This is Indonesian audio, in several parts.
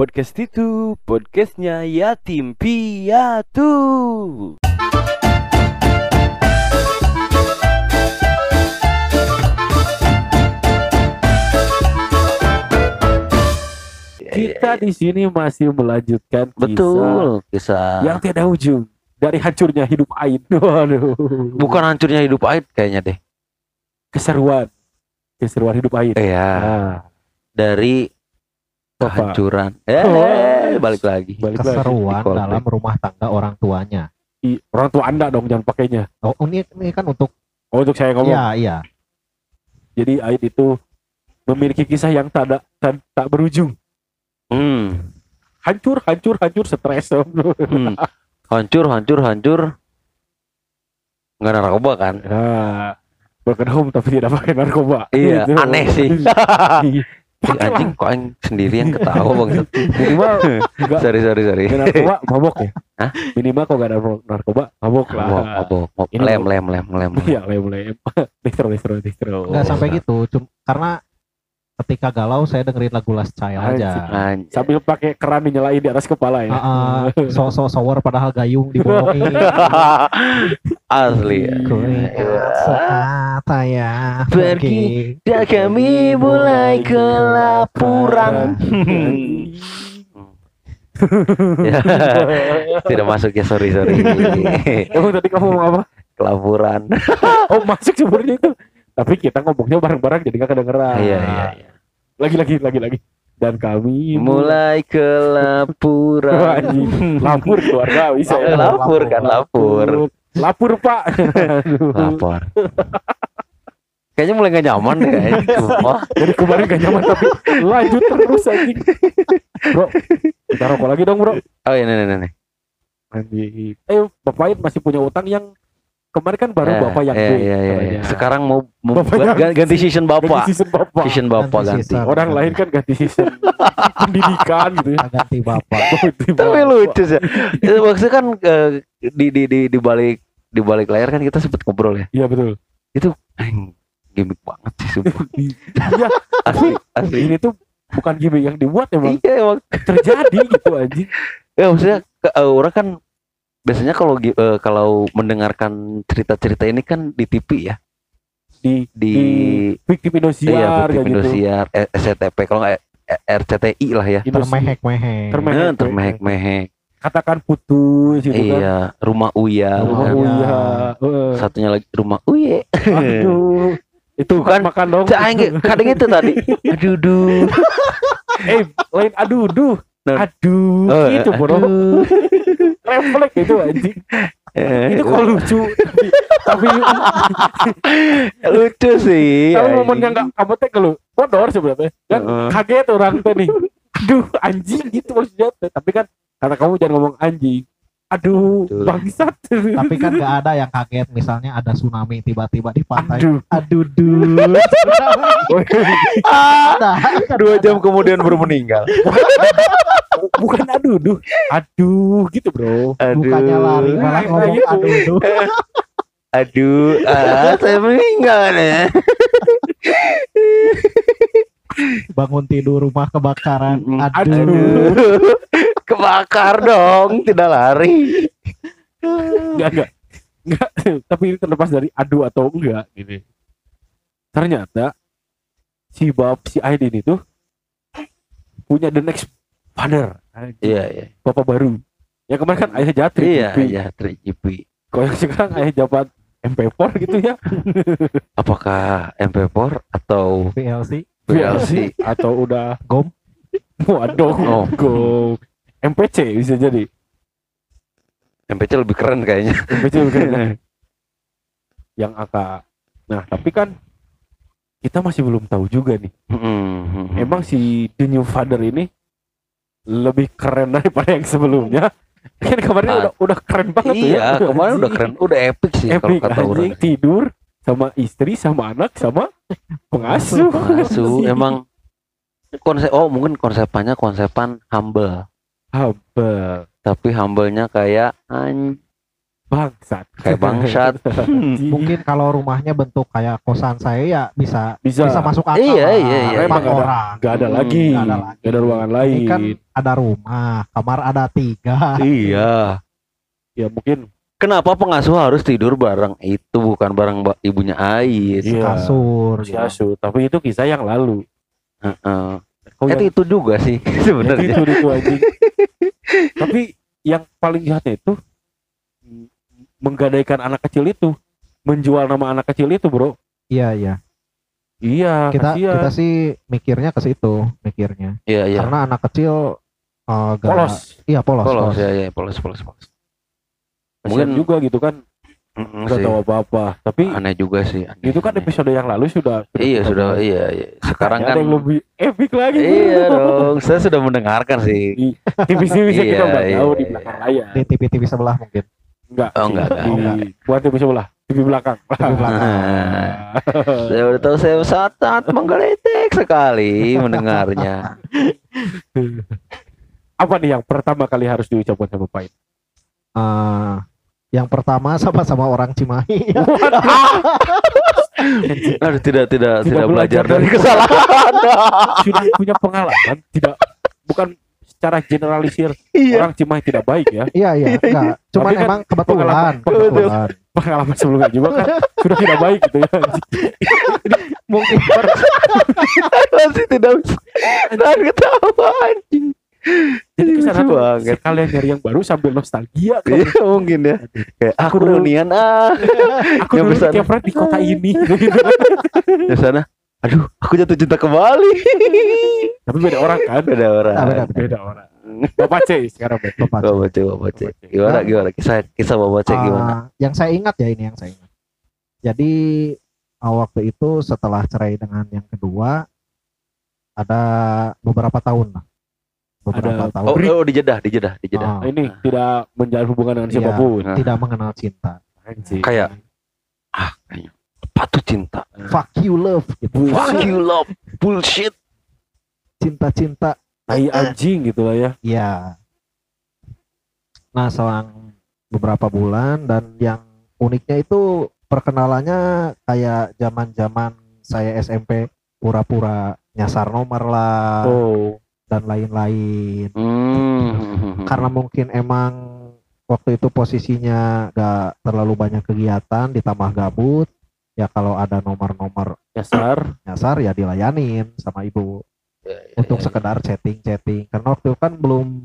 Podcast itu podcastnya Yatim Piatu. Kita di sini masih melanjutkan kisah Betul, kisah. yang tiada ujung dari hancurnya hidup Ain. Waduh. Bukan hancurnya hidup Aid kayaknya deh. keseruan. Keseruan hidup Ain. Iya, Ah, dari. Kehancuran. Eh, Oh. balik lagi. balik lagi. keseruan Di dalam rumah tangga orang tuanya. I- orang tua Anda dong jangan pakainya. Oh, ini, ini kan untuk Oh, untuk saya ngomong. iya iya. Jadi Ain itu memiliki kisah yang tak ada- tak, tak berujung. Hmm. Hancur, hancur, hancur, stres. hmm. Hancur, hancur, hancur. Enggak narkoba kan? Nah, broken home tapi tidak pakai narkoba. Iya, Gitu. aneh sih. Pakai anjing kok aing sendirian ketawa bang. Minimal juga sorry, sorry, sorry. Narkoba mabok ya. Hah? Minimal kalau gak ada narkoba mabok lah. Mabok, mabok. Ini Lem, lem, lem, lem. Iya, lem lem. Distro, distro, distro. Nggak sampai gitu, cum karena ketika galau saya dengerin lagu Last Child aja. Anjing. Sambil pakai keran dinyalain di atas kepala ya. Ah, so so sower padahal gayung dibolongin. Asli ya. Saat saya Pergi. pergi. Dan kami mulai kelapuran. Ya, Tidak masuk ya, sorry, sorry. Emang tadi kamu mau apa? Kelapuran. Oh masuk sebenarnya itu. Tapi kita ngomongnya bareng-bareng jadi gak kedengeran. Iya, iya, iya. Lagi, lagi, lagi, lagi. Dan kami Mulai kelapuran. anjing. lapur keluarga bisa Oh, ya. lapur kan, lapur. Lapur pak. Aduh. Lapor. Kayaknya mulai gak nyaman deh kayaknya. Dari kemarin gak nyaman tapi lanjut terus anjing. Bro, kita rokok lagi dong bro. Oh iya, nih, nih, nih. Eh, Bapak masih punya utang yang kemarin kan baru Eh, Bapak yang iya, B iya, iya, iya. Sekarang mau, mau Bapak gan- yang- ganti season Ganti bapak. season Bapak. Season bapak Ganti ganti. season. Orang lain kan ganti season pendidikan gitu ya. ganti bapak. Ganti Tapi Bapak. lucu sih. Itu maksudnya kan eh, di di di di balik di balik layar kan kita sempet ngobrol ya. Iya betul. Anjing, gimmick banget sih sumpah. Iya, Asli, asli. ini tuh bukan gimmick yang dibuat emang Iya emang. terjadi gitu anjing. Ya maksudnya ke- eh, orang kan biasanya kalau eh, kalau mendengarkan cerita-cerita ini kan di TV ya, Di di, Fiktif Indosiar iya, kayak Fiktif gitu. Indosiar, eh, SCTV kalau nggak eh, RCTI lah ya. Indosiar. Termehek-mehek. Termehek. Eh, termehek-mehek. Katakan putus gitu kan. Iya, rumah Uya. Rumah kan. Uya. Satunya lagi rumah Uye. Aduh. Itu Kan, kan makan dong. Kadang itu tadi. Aduh duh. eh, lain aduh duh. Nah. Aduh, Oh, itu bro. aduh. Refleks itu anjing. Eh, Itu kok lucu. tapi lucu sih. tapi yang gak kamu teh kalau bodor sebenarnya. Kan Heeh. kaget orang teh nih. Aduh, anjing gitu maksudnya. Tapi kan kata kamu jangan ngomong anjing. Aduh, bangsat. Tapi kan nggak ada yang kaget misalnya ada tsunami tiba-tiba di pantai. Aduh. Aduh, duh. Ah, Ada. dua jam kemudian baru meninggal. Bukan aduh, duh. Aduh, gitu, Bro. Aduh. Bukannya lari malah ngomong Gitu. aduh, duh. Aduh, ah, saya meninggal ya. Bangun tidur rumah kebakaran. Aduh. Aduh. Kebakar dong, tidak lari. Enggak, enggak. Enggak, tapi ini terlepas dari adu atau enggak gitu. Ternyata si bab si Aidin itu punya the next father. Iya, iya. Bapak baru. Ya kemarin kan ayah jatri. Iya, iya, 3GP. Kalau yang sekarang ayah jabat MP4 gitu ya. Apakah MP4 atau VLC. VLC? atau udah Gom. Waduh, Oh. gom. MPC bisa jadi. MPC lebih keren kayaknya. MPC bukan yang AK. Nah, tapi kan kita masih belum tahu juga nih. Mm-mm. Emang si The New Father ini lebih keren daripada yang sebelumnya. Kan kemarin Ah. udah udah keren banget tuh Iya, ya. kemarin udah keren, udah epic sih kalau Epic kata orang. tidur sama istri sama anak sama pengasuh. Pengasuh emang konsep oh mungkin konsepannya konsepan humble Haba. tapi humble-nya kayak an bangsat Kayak bangsat. Mungkin kalau rumahnya bentuk kayak kosan saya ya bisa bisa bisa masuk akal. Iya, iya, iya, Empat iya. orang. nggak ada Hmm, lagi nggak ada lagi. nggak ada ruangan Ini lain kan ada rumah, kamar ada tiga. iya. ya mungkin Kenapa pengasuh harus tidur bareng itu bukan bareng ba- ibunya Ais? Iya. kasur. si gitu. asu tapi itu kisah yang lalu Heeh. Kau Eh, yang- itu juga sih itu sebenarnya. itu, itu anjing tapi yang paling jahatnya itu menggadaikan anak kecil itu menjual nama anak kecil itu bro Iya iya. iya Kita kasihan. kita sih mikirnya ke situ, mikirnya. Iya iya. Karena anak kecil eh, gak- polos Iya polos. Polos polos. ya ya polos polos polos. kasihan Mungkin- juga gitu kan Mm-mm nggak tahu apa-apa tapi Aneh juga sih. aneh, itu kan aneh. episode yang lalu sudah, Iya kita sudah bahas. iya iya. Sekarang Ada kan yang lebih epic lagi Iya dong, saya sudah mendengarkan sih. TV-TV kita Iya, udah tahu iya, di iya. belakang layar Di TV-TV sebelah mungkin. enggak Oh, enggak, enggak, di enggak. buat TV sebelah TV belakang TV belakang. Saya udah tahu saya sangat sangat menggeletek sekali mendengarnya. apa nih yang pertama kali harus diucapkan sama Pak Ait? Yang pertama sama-sama orang Cimahi. Aduh tidak tidak Tidak tidak, belajar belajar dari kesalahan. sudah punya pengalaman tidak bukan secara generalisir Iya. orang Cimahi tidak baik ya Iya iya, enggak. Cuman kan emang kebetulan, pengalaman- kebetulan. pengalaman sebelumnya juga kan sudah tidak baik gitu ya Mungkin Masih tidak bisa. Dan ketawa anjing. Jadi ke sana tuh banget. sekalian nyari yang baru sambil nostalgia kan. Iya mungkin ya. Kayak aku dulu- reunian ah. aku dulu besar. tiap hari di kota ini gitu. Di sana. Aduh, aku jatuh cinta kembali. tapi beda orang kan Beda orang. Ah, beda. beda orang Bapak C sekarang. Bapak. Bapak cek, bapak cek. Bapak cek. Gimana, gimana? Kisah, kisah bapak gimana? Ah, yang saya ingat ya ini yang saya ingat. Jadi ah, waktu itu setelah cerai dengan yang kedua ada beberapa tahun lah. Beberapa Ada- tahun Oh, oh, di Jeddah, di Jeddah, di Jeddah. Ah, ini tidak menjalin hubungan dengan Iya. siapa pun Nah. tidak mengenal cinta. Anjing. Kayak- Ah, kayaknya. Apa tuh cinta? Fuck you love gitu. Fuck you love bullshit. Cinta-cinta tai anjing gitu lah ya Iya. Nah, selang beberapa bulan dan yang uniknya itu perkenalannya kayak zaman-zaman saya SMP pura-pura nyasar nomor lah oh dan lain-lain. Hmm. Karena mungkin emang waktu itu posisinya gak terlalu banyak kegiatan ditambah gabut ya kalau ada nomor-nomor nyasar nyasar ya dilayanin sama ibu Ya, ya, untuk ya, ya. sekedar chatting-chatting karena waktu itu kan belum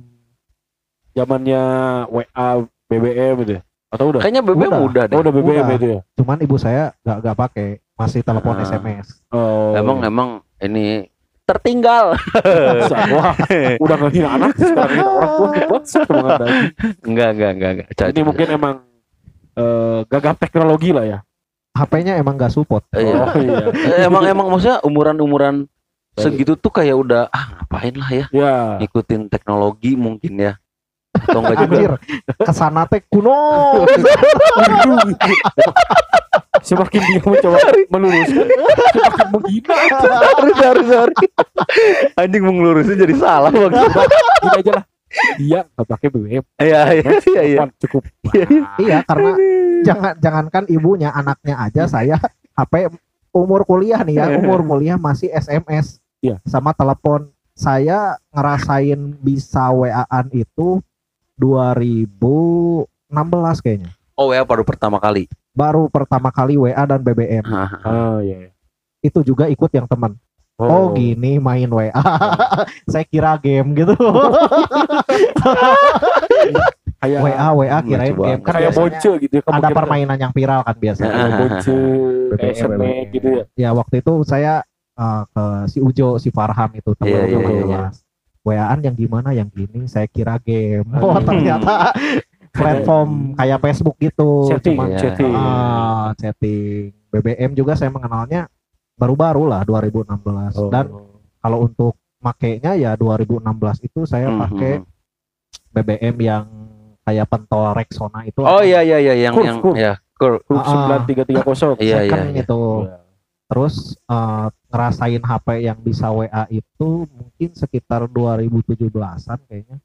zamannya WA BBM gitu ya? atau udah Kayaknya BBM Udah. udah, deh. oh udah BBM Udah. itu ya cuman ibu saya gak gak pakai masih telepon Ah. SMS oh Emang emang ini tertinggal. wah udah nggak hina anak sekarang hina orang tua di WhatsApp emang ada. enggak, enggak, enggak, enggak. Ini coba. mungkin emang eh, gagap teknologi lah ya HP-nya emang gak support Iya. oh iya Eh, emang emang maksudnya umuran-umuran segitu tuh kayak udah ah ngapain lah ya ya ngikutin teknologi mungkin ya atau enggak juga anjir ke sana teh kuno semakin dia mencoba meluruskan semakin menghina. Sorry sorry sorry. Anjing mengelurusin jadi salah bang. Ini aja lah dia nggak pakai BBM iya iya iya iya. cukup. Iya karena jangan jangankan ibunya anaknya aja saya HP umur kuliah nih ya umur kuliah masih SMS Iya. sama telepon. Saya ngerasain bisa WA-an itu 2016 kayaknya. Oh ya baru pertama kali baru pertama kali WA dan BBM oh iya iya. itu juga ikut yang teman. Oh. Gini main WA saya kira game gitu. Kayak WA WA kirain lucu game. kan kayak gitu ya kamu ada kira- permainan yang viral kan biasanya. Bonce kayak BBM, snack BBM. gitu ya. Ya waktu itu saya eh, ke si Ujo si Farham itu teman Iya, Ujo iya, iya, kelas. WA-an yang gimana yang gini saya kira game. Oh Hmm. ternyata platform kayak Facebook gitu chatting Cuma- Iya. chatting ah chatting BBM juga saya mengenalnya baru-baru lah 2016 Oh. dan kalau untuk makainya ya 2016 itu saya Hmm, pakai hmm. BBM yang kayak pentol Rexona itu oh iya iya iya yang Kurv, yang kurv. ya kur Grup Ah, ah. sembilan tiga tiga kosong Iya, iya, iya. itu terus eh, ngerasain HP yang bisa WA itu mungkin sekitar 2017-an kayaknya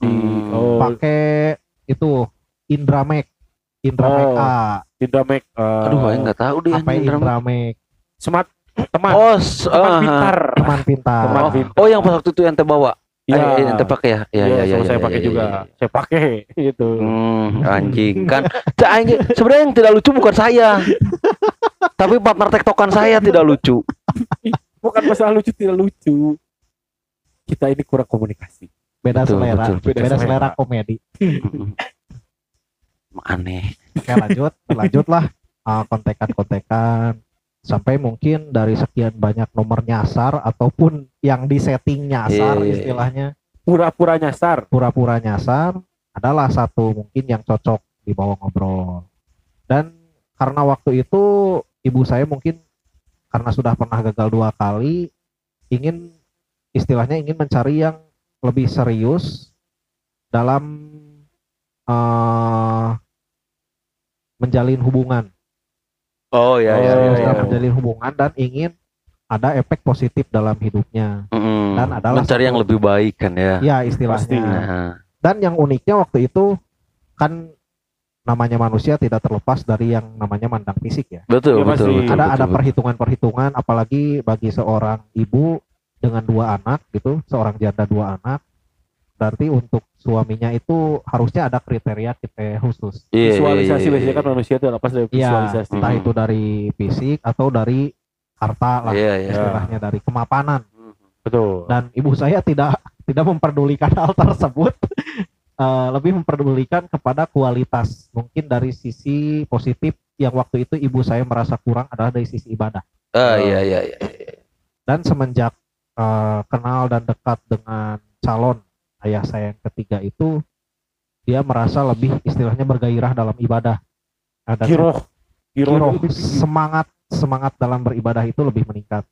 Hmm. oh pakai itu Indramek Indra Oh. A, Indra Make eh, Aduh, saya nggak tahu deh. apa anjing, drama. Indra Make, smart teman Oh, s- teman ah, pintar teman pintar. Teman Oh, pintar. oh, yang pas waktu itu ente bawa. Iya. Eh, ente pakai ya? Iya, Iya, iya, iya. saya iya, pakai iya, juga iya. saya pakai gitu Hmm, anjing kan. Anjing. Sebenarnya yang tidak lucu bukan saya. Tapi partner tektokan saya tidak lucu. bukan masalah lucu tidak lucu kita ini kurang komunikasi Beda Betul, selera, betul, betul. beda Beda selera selera. komedi. Aneh. Oke lanjut, lanjutlah uh, kontekan-kontekan sampai mungkin dari sekian banyak nomor nyasar ataupun yang di setting nyasar Iya, iya, iya. istilahnya pura-pura nyasar pura-pura nyasar adalah satu mungkin yang cocok dibawa ngobrol. Dan karena waktu itu ibu saya mungkin karena sudah pernah gagal dua kali ingin istilahnya ingin mencari yang lebih serius dalam eh, menjalin hubungan Oh iya iya Oh, iya. iya. dalam menjalin hubungan dan ingin ada efek positif dalam hidupnya. Mm-mm. Dan adalah mencari yang lebih baik kan ya. Ya istilahnya. Pasti. Dan yang uniknya waktu itu kan namanya manusia tidak terlepas dari yang namanya mandang fisik ya. betul Iya, betul betul. ada ada betul. perhitungan-perhitungan apalagi bagi seorang ibu dengan dua anak gitu, seorang janda dua anak. Berarti untuk suaminya itu harusnya ada kriteria kita khusus. Iya, iya, visualisasi iya, biasanya kan iya. manusia itu lepas dari Iya, visualisasi entah itu dari fisik atau dari harta lah Iya iya. istilahnya dari kemapanan. betul dan ibu saya tidak tidak memperdulikan hal tersebut Eh, lebih memperdulikan kepada kualitas mungkin dari sisi positif yang waktu itu ibu saya merasa kurang adalah dari sisi ibadah Ah iya iya iya. dan semenjak eh, kenal dan dekat dengan calon ayah saya yang ketiga itu dia merasa lebih istilahnya bergairah dalam ibadah ada giroh giroh Giroh, semangat semangat dalam beribadah itu lebih meningkat.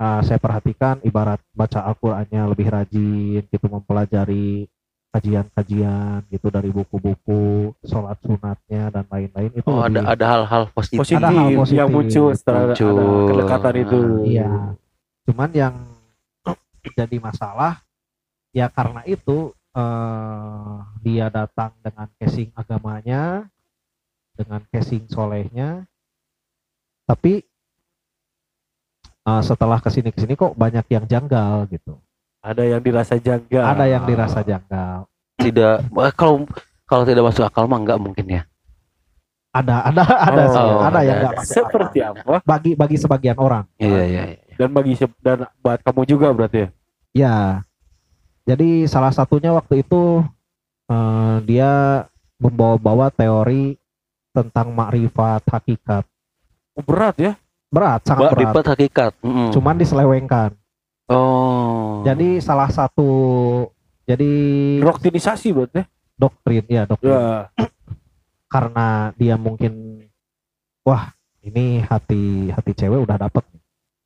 Uh, saya perhatikan ibarat baca Al-Qur'annya lebih rajin gitu mempelajari kajian-kajian gitu dari buku-buku, sholat sunatnya dan lain-lain itu Oh ada lebih ada hal-hal positif. positif, Ada hal positif. yang muncul setelah Muncul. ada kedekatan itu Iya. Cuman yang jadi masalah ya karena itu eh, dia datang dengan casing agamanya, dengan casing solehnya, tapi eh, setelah ke sini ke sini kok banyak yang janggal gitu. ada yang dirasa janggal Ada yang dirasa janggal. Tidak eh, kalau kalau tidak masuk akal mah enggak mungkin ya. Ada ada ada Oh, sih, ada ada, yang nggak seperti akal. apa bagi bagi sebagian orang. Iya iya iya. Dan bagi dan buat kamu juga berarti ya Ya, jadi salah satunya waktu itu eh, dia membawa-bawa teori tentang makrifat hakikat. Oh, berat ya Berat, sangat Mbak berat. Hakikat. Mm-mm. Cuman diselewengkan. Oh. Jadi salah satu jadi roktinisasi berarti doktrin ya doktrin ya karena dia mungkin wah ini hati hati cewek udah dapet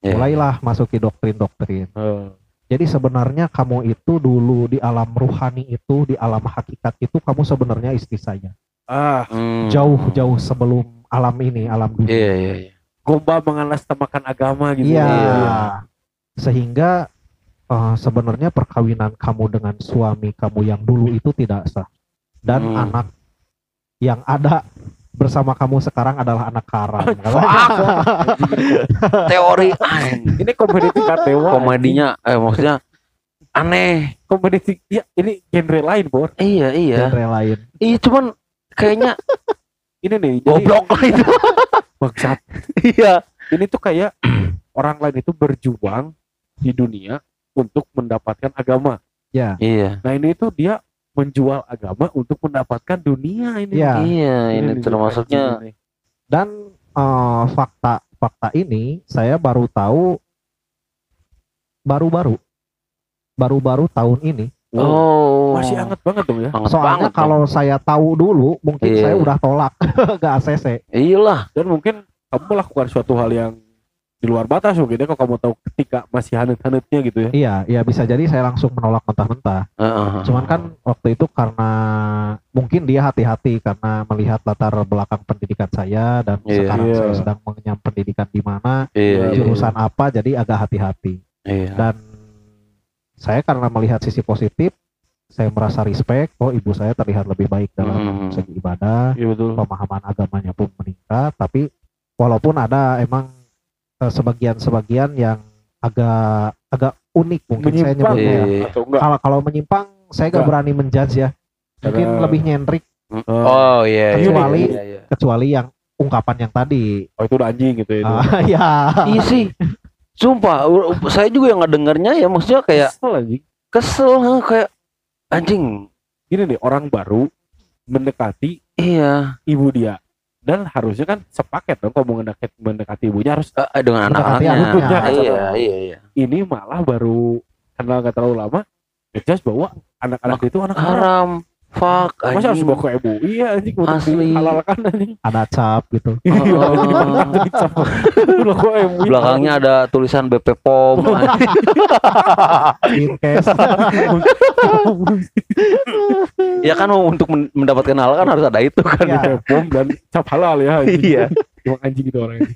Iya. mulailah masuki doktrin-doktrin. Eh, Jadi sebenarnya kamu itu dulu di alam ruhani itu, di alam hakikat itu kamu sebenarnya istri saya. ah Hmm. Jauh-jauh sebelum alam ini, alam dunia. Iya iya iya. gomba mengalasnamakan agama gitu Iya. ya. Sehingga eh, sebenarnya perkawinan kamu dengan suami kamu yang dulu itu tidak sah. Dan Hmm. anak yang ada bersama kamu sekarang adalah anak karam. Teori anjing. ini komedi tingkat dewa komedinya eh maksudnya aneh. komedi ya ini genre lain bor Iya iya. Genre lain. Iya cuman kayaknya ini nih jadi goblok itu. bangsat Iya. ini tuh kayak orang lain itu berjuang di dunia untuk mendapatkan agama Ya, Iya. nah ini tuh dia menjual agama untuk mendapatkan dunia ini Ya. Iya ini nih, termasuknya ini. dan eh, fakta fakta ini saya baru tahu baru-baru baru-baru tahun ini. Oh. masih hangat banget dong ya Hangat Soalnya banget kalau saya tahu dulu, mungkin Iya. saya udah tolak ke ACC. dong. Iyalah. dan mungkin kamu melakukan suatu hal yang di luar batas mungkin ya kalau kamu tahu ketika masih hangat-hangatnya gitu ya Iya, iya bisa jadi saya langsung menolak mentah-mentah. Heeh. Cuman kan waktu itu karena mungkin dia hati-hati karena melihat latar belakang pendidikan saya dan Iya. sekarang Iya. saya sedang mengenyam pendidikan di mana, Iya, iya, jurusan apa, jadi agak hati-hati. Iya. Dan saya karena melihat sisi positif, saya merasa respect oh ibu saya terlihat lebih baik dalam Hmm. segi ibadah Iya betul. pemahaman agamanya pun meningkat tapi walaupun ada emang sebagian-sebagian yang agak agak unik mungkin saya Menyimpang nyebutnya ya. Iya. kalau kalau menyimpang saya gak Enggak. berani menjudge ya mungkin Karena- lebih nyentrik Oh iya. iya, Kecuali- iya, iya. kecuali yang ungkapan yang tadi Oh itu udah anjing gitu ya. itu. Ah, ya Iya sih. Sumpah, u- u- saya juga yang ngedengarnya ya maksudnya kayak Kesel anjing. kesel kayak anjing. Gini nih orang baru mendekati Iya, ibu dia dan harusnya kan sepaket dong kalau mau mendekati, mendekati ibunya harus eh, dengan anak-anaknya. anaknya. Iya, iya, iya. ini malah baru kenal gak terlalu lama ngejudge bahwa anak-anak itu anak haram Haram. Fuck masa harus anjing. bawa ke ibu iya anjing Asli. dihalalkan anjing ada cap gitu Oh. anjing. Udah kok MUI. Belakangnya ada tulisan BP POM. Ya kan untuk men- mendapatkan hal kan harus ada itu kan. Iya. bom dan cap halal ya anjing. Iya. emang anjing itu orang ini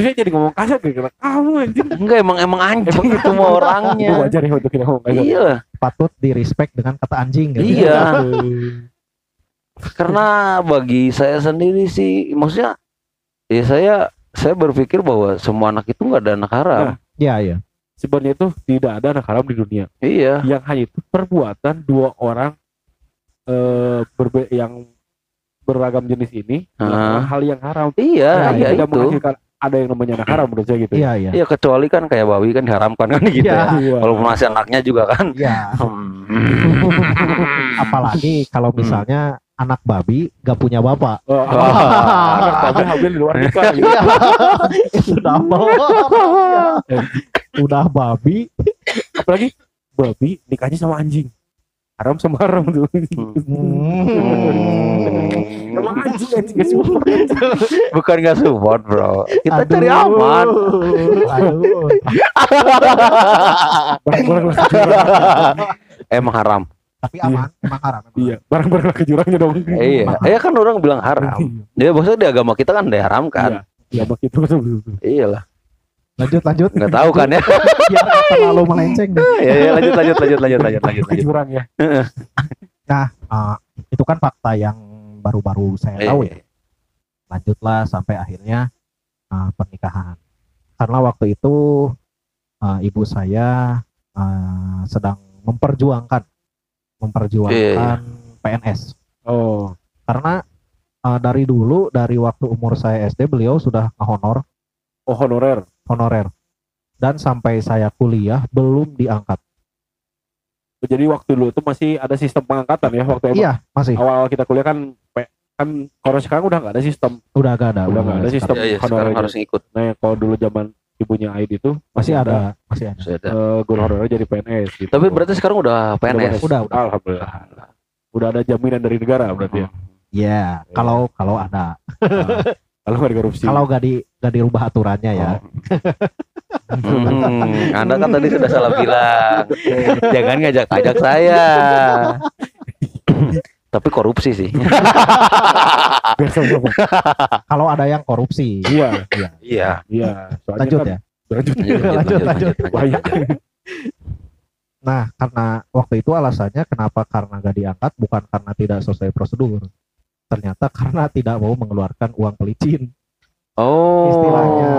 terus saya jadi ngomong kasar gara-gara kamu anjing Enggak emang emang anjing itu mah itu orangnya. wajar ya untuk kita ngomong kasar Iya, patut di respect dengan kata anjing gitu. Iya. karena bagi saya sendiri sih maksudnya ya saya saya berpikir bahwa semua anak itu nggak ada anak haram. Nah. Iya, iya. sebenarnya itu tidak ada anak haram di dunia Iya. yang hanya itu perbuatan dua orang eh berbe yang beragam jenis ini melakukan Ah. hal yang haram Iya, Nah, iya tidak itu. menghasilkan ada yang namanya anak haram menurut saya gitu Iya, iya. Iya kecuali kan kayak bawi kan diharamkan kan gitu Iya. ya. Iya. Walaupun masih anaknya juga kan. Iya. Hmm. Apalagi kalau misalnya anak babi gak punya bapak. Oh, Wah. anak babi hamil di luar nikah gitu. Iya. Itu double. Udah babi. apalagi babi nikahnya sama anjing haram sama haram tuh Hmm. emang anjing anjing gak support Bukan nggak support bro. Kita Aduh. cari aman. Aduh. barang-barang jurang Emang haram. Tapi aman, emang haram. emang. iya barang-barang lah ke jurangnya dong Iya. Iya kan orang bilang haram. Ya maksudnya di agama kita kan diharamkan. iya bak itu betul betul Iya lah. Lanjut, lanjut. Nggak tahu kan ya. Terlalu melenceng deh. Iya iya lanjut lanjut lanjut lanjut lanjut lanjut lanjut. jurang ya Ah, itu kan fakta yang baru-baru saya tahu ya. Iya. lanjutlah sampai akhirnya uh, pernikahan karena waktu itu uh, ibu saya uh, sedang memperjuangkan memperjuangkan PNS oh karena uh, dari dulu dari waktu umur saya SD beliau sudah honor oh honorer honorer dan sampai saya kuliah belum diangkat jadi waktu dulu itu masih ada sistem pengangkatan ya waktu iya masih awal kita kuliah kan kan kalau sekarang udah nggak ada sistem udah gak ada udah nggak ada sistem Iya iya honorer sekarang aja. harus ngikut. nah kalau dulu zaman ibunya Aid itu masih ada masih ada Sudah. eh, guru honorer jadi PNS gitu. Tapi berarti sekarang udah PNS. Udah, udah. Alhamdulillah. Udah ada jaminan dari negara berarti ya. ya kalau kalau ada Kalau nggak dikorupsi. kalau gak di gak dirubah aturannya ya Hmm, anda kan tadi sudah salah bilang. Jangan ngajak-ngajak saya. Tapi korupsi sih. Kalau ada yang korupsi Iya, Iya. iya. Soalnya lanjut kan- ya Lanjut. Lanjut, Lanjut, lanjut. Banyak. Nah, karena waktu itu alasannya kenapa karena gak diangkat bukan karena tidak sesuai prosedur. Ternyata karena tidak mau mengeluarkan uang pelicin Oh. istilahnya.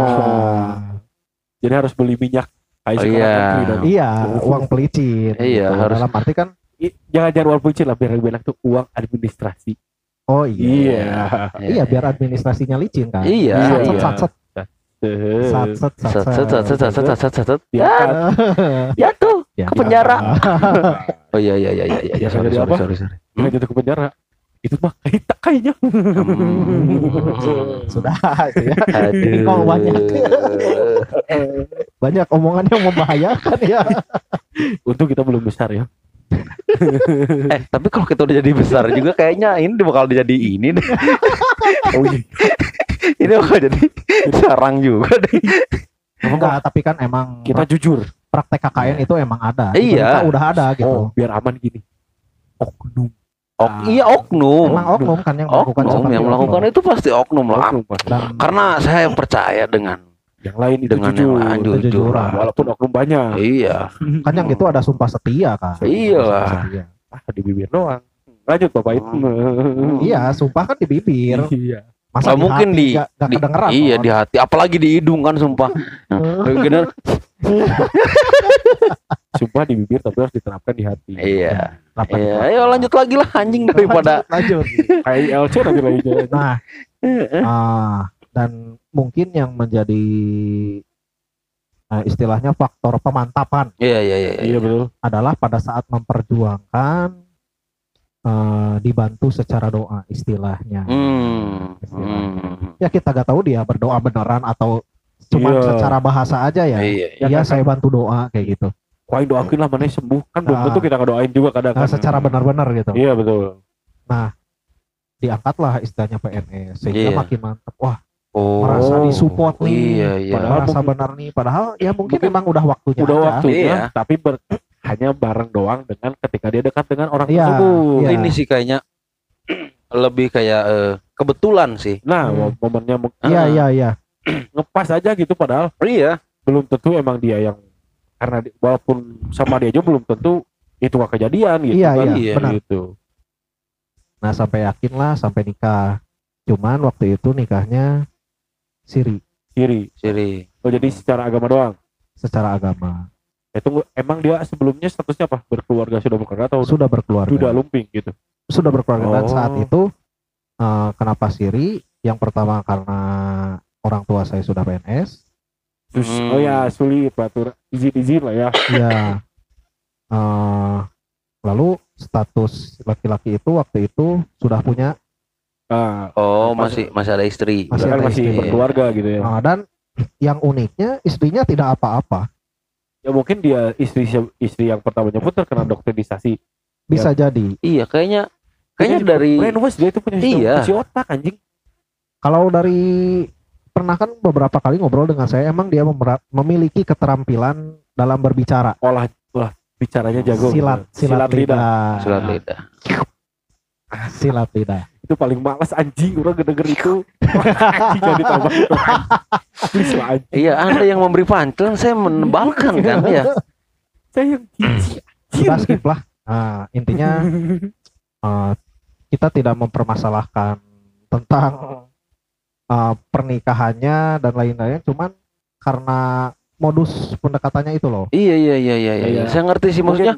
Jadi harus beli minyak. Oh, iya. dong. Iya, uang pelicin. Iya, gitu. harus- Dalam arti kan, Jangan jangan uang pelicin lah biar lebih enak tuh uang administrasi. oh iya, iya biar administrasinya licin kan. Iya, Sat, iya. sat, sat, sat, sat, sat, Set, set, set, set, set, set, set, set. diangkat. Ya tuh. Ya, Ke penjara. Oh iya iya iya iya iya. Ya, Sorry sorry sorry sorry. Jatuh ke penjara. Itu mah kayak kayaknya. Hmm. Sudah, ya. Aduh. Kok banyak? banyak omongan yang membahayakan ya. Untung kita belum besar ya. eh tapi kalau kita udah jadi besar juga kayaknya ini bakal jadi ini deh. Oh iya. ini bakal jadi sarang juga deh. Enggak, tapi kan emang Kita jujur. praktek KKN itu emang ada. Iya. berita Udah ada Oh, gitu. biar aman gini. Oknum. Ok, iya oknum. Emang oknum kan yang melakukan Oknum yang itu. melakukan itu pasti oknum lah. Oknum pasti. Dan Karena saya percaya dengan yang lain itu dengan jujur. yang lain jujur. Kejujuran. Walaupun oknum banyak. Iya. kan yang itu ada sumpah setia kan. Iya lah. Setia. ah di bibir doang lanjut bapak itu Iya, sumpah kan di bibir. iya Masa Ah, mungkin hati di, nggak di- kedengeran. iya Mon. di hati apalagi di hidung kan sumpah Bener. sumpah di bibir tapi harus diterapkan di hati iya Iya di- ayo lanjut lagi lah anjing daripada lanjut. kayak ILC nanti lagi Nah, ah, dan mungkin yang menjadi eh, istilahnya faktor pemantapan iya iya iya iya betul adalah pada saat memperjuangkan eh, dibantu secara doa istilahnya. hmm. Istilahnya. hmm. Ya kita gak tahu dia berdoa beneran atau cuma Iya. secara bahasa aja ya. iya Ya Iya saya bantu doa kayak gitu. Kuain doakin lah mana sembuh kan belum Nah. tentu kita ngedoain juga kadang Nah, kan secara benar-benar gitu. iya betul Diangkatlah istilahnya PNS sehingga Iya. makin mantap. Wah, oh merasa disupport nih. iya iya Padahal merasa mungkin- benar nih. Padahal ya mungkin, Mungkin emang udah waktunya udah aja. waktunya Iya. tapi ber- hanya bareng doang dengan ketika dia dekat dengan orang Iya, tersebut iya. ini sih kayaknya lebih kayak eh, kebetulan sih nah Hmm. momennya mu- Iya, Ah. iya, iya. ngepas aja gitu padahal iya belum tentu emang dia yang karena di- walaupun sama dia aja belum tentu itu gak kejadian gitu Iya, kan. iya, benar. gitu. Nah, sampai yakin lah sampai nikah. Cuman waktu itu nikahnya siri. Kiri siri. Oh jadi secara agama doang? Secara agama. itu emang dia sebelumnya statusnya apa? Berkeluarga sudah berkeluarga atau Sudah berkeluarga. sudah lumping gitu? Sudah berkeluarga. Dan Oh. saat itu eh, kenapa siri? Yang pertama karena orang tua saya sudah PNS Terus, Hmm. oh ya sulit peraturan izin izin lah ya. Ya eh, lalu status laki-laki itu waktu itu sudah punya? Ah. Oh masih masih ada istri. Masih kan ada masih istri. berkeluarga gitu ya. Eh, dan yang uniknya istrinya tidak apa-apa. Ya mungkin dia istri istri yang pertamanya pun terkena doktrinisasi. Bisa jadi. Iya kayaknya kayaknya Jadi dari brainwash dia itu punya Iya. otak anjing. Kalau dari pernah kan beberapa kali ngobrol dengan saya emang dia memiliki keterampilan dalam berbicara. Olah olah bicaranya jago. Silat silat, lidah. lidah. Surat lidah. Silat lidah. Itu paling malas anjing. Orang denger itu. Anjing jadi tambah. Itu please lah anjing. Iya anda yang memberi pancelan saya menebalkan kan ya. Saya yang gizi kita skip lah. Nah, intinya eh, kita tidak mempermasalahkan tentang eh, pernikahannya dan lain-lain cuman karena modus pendekatannya itu loh. Iya iya iya iya iya Iya. saya ngerti sih maksudnya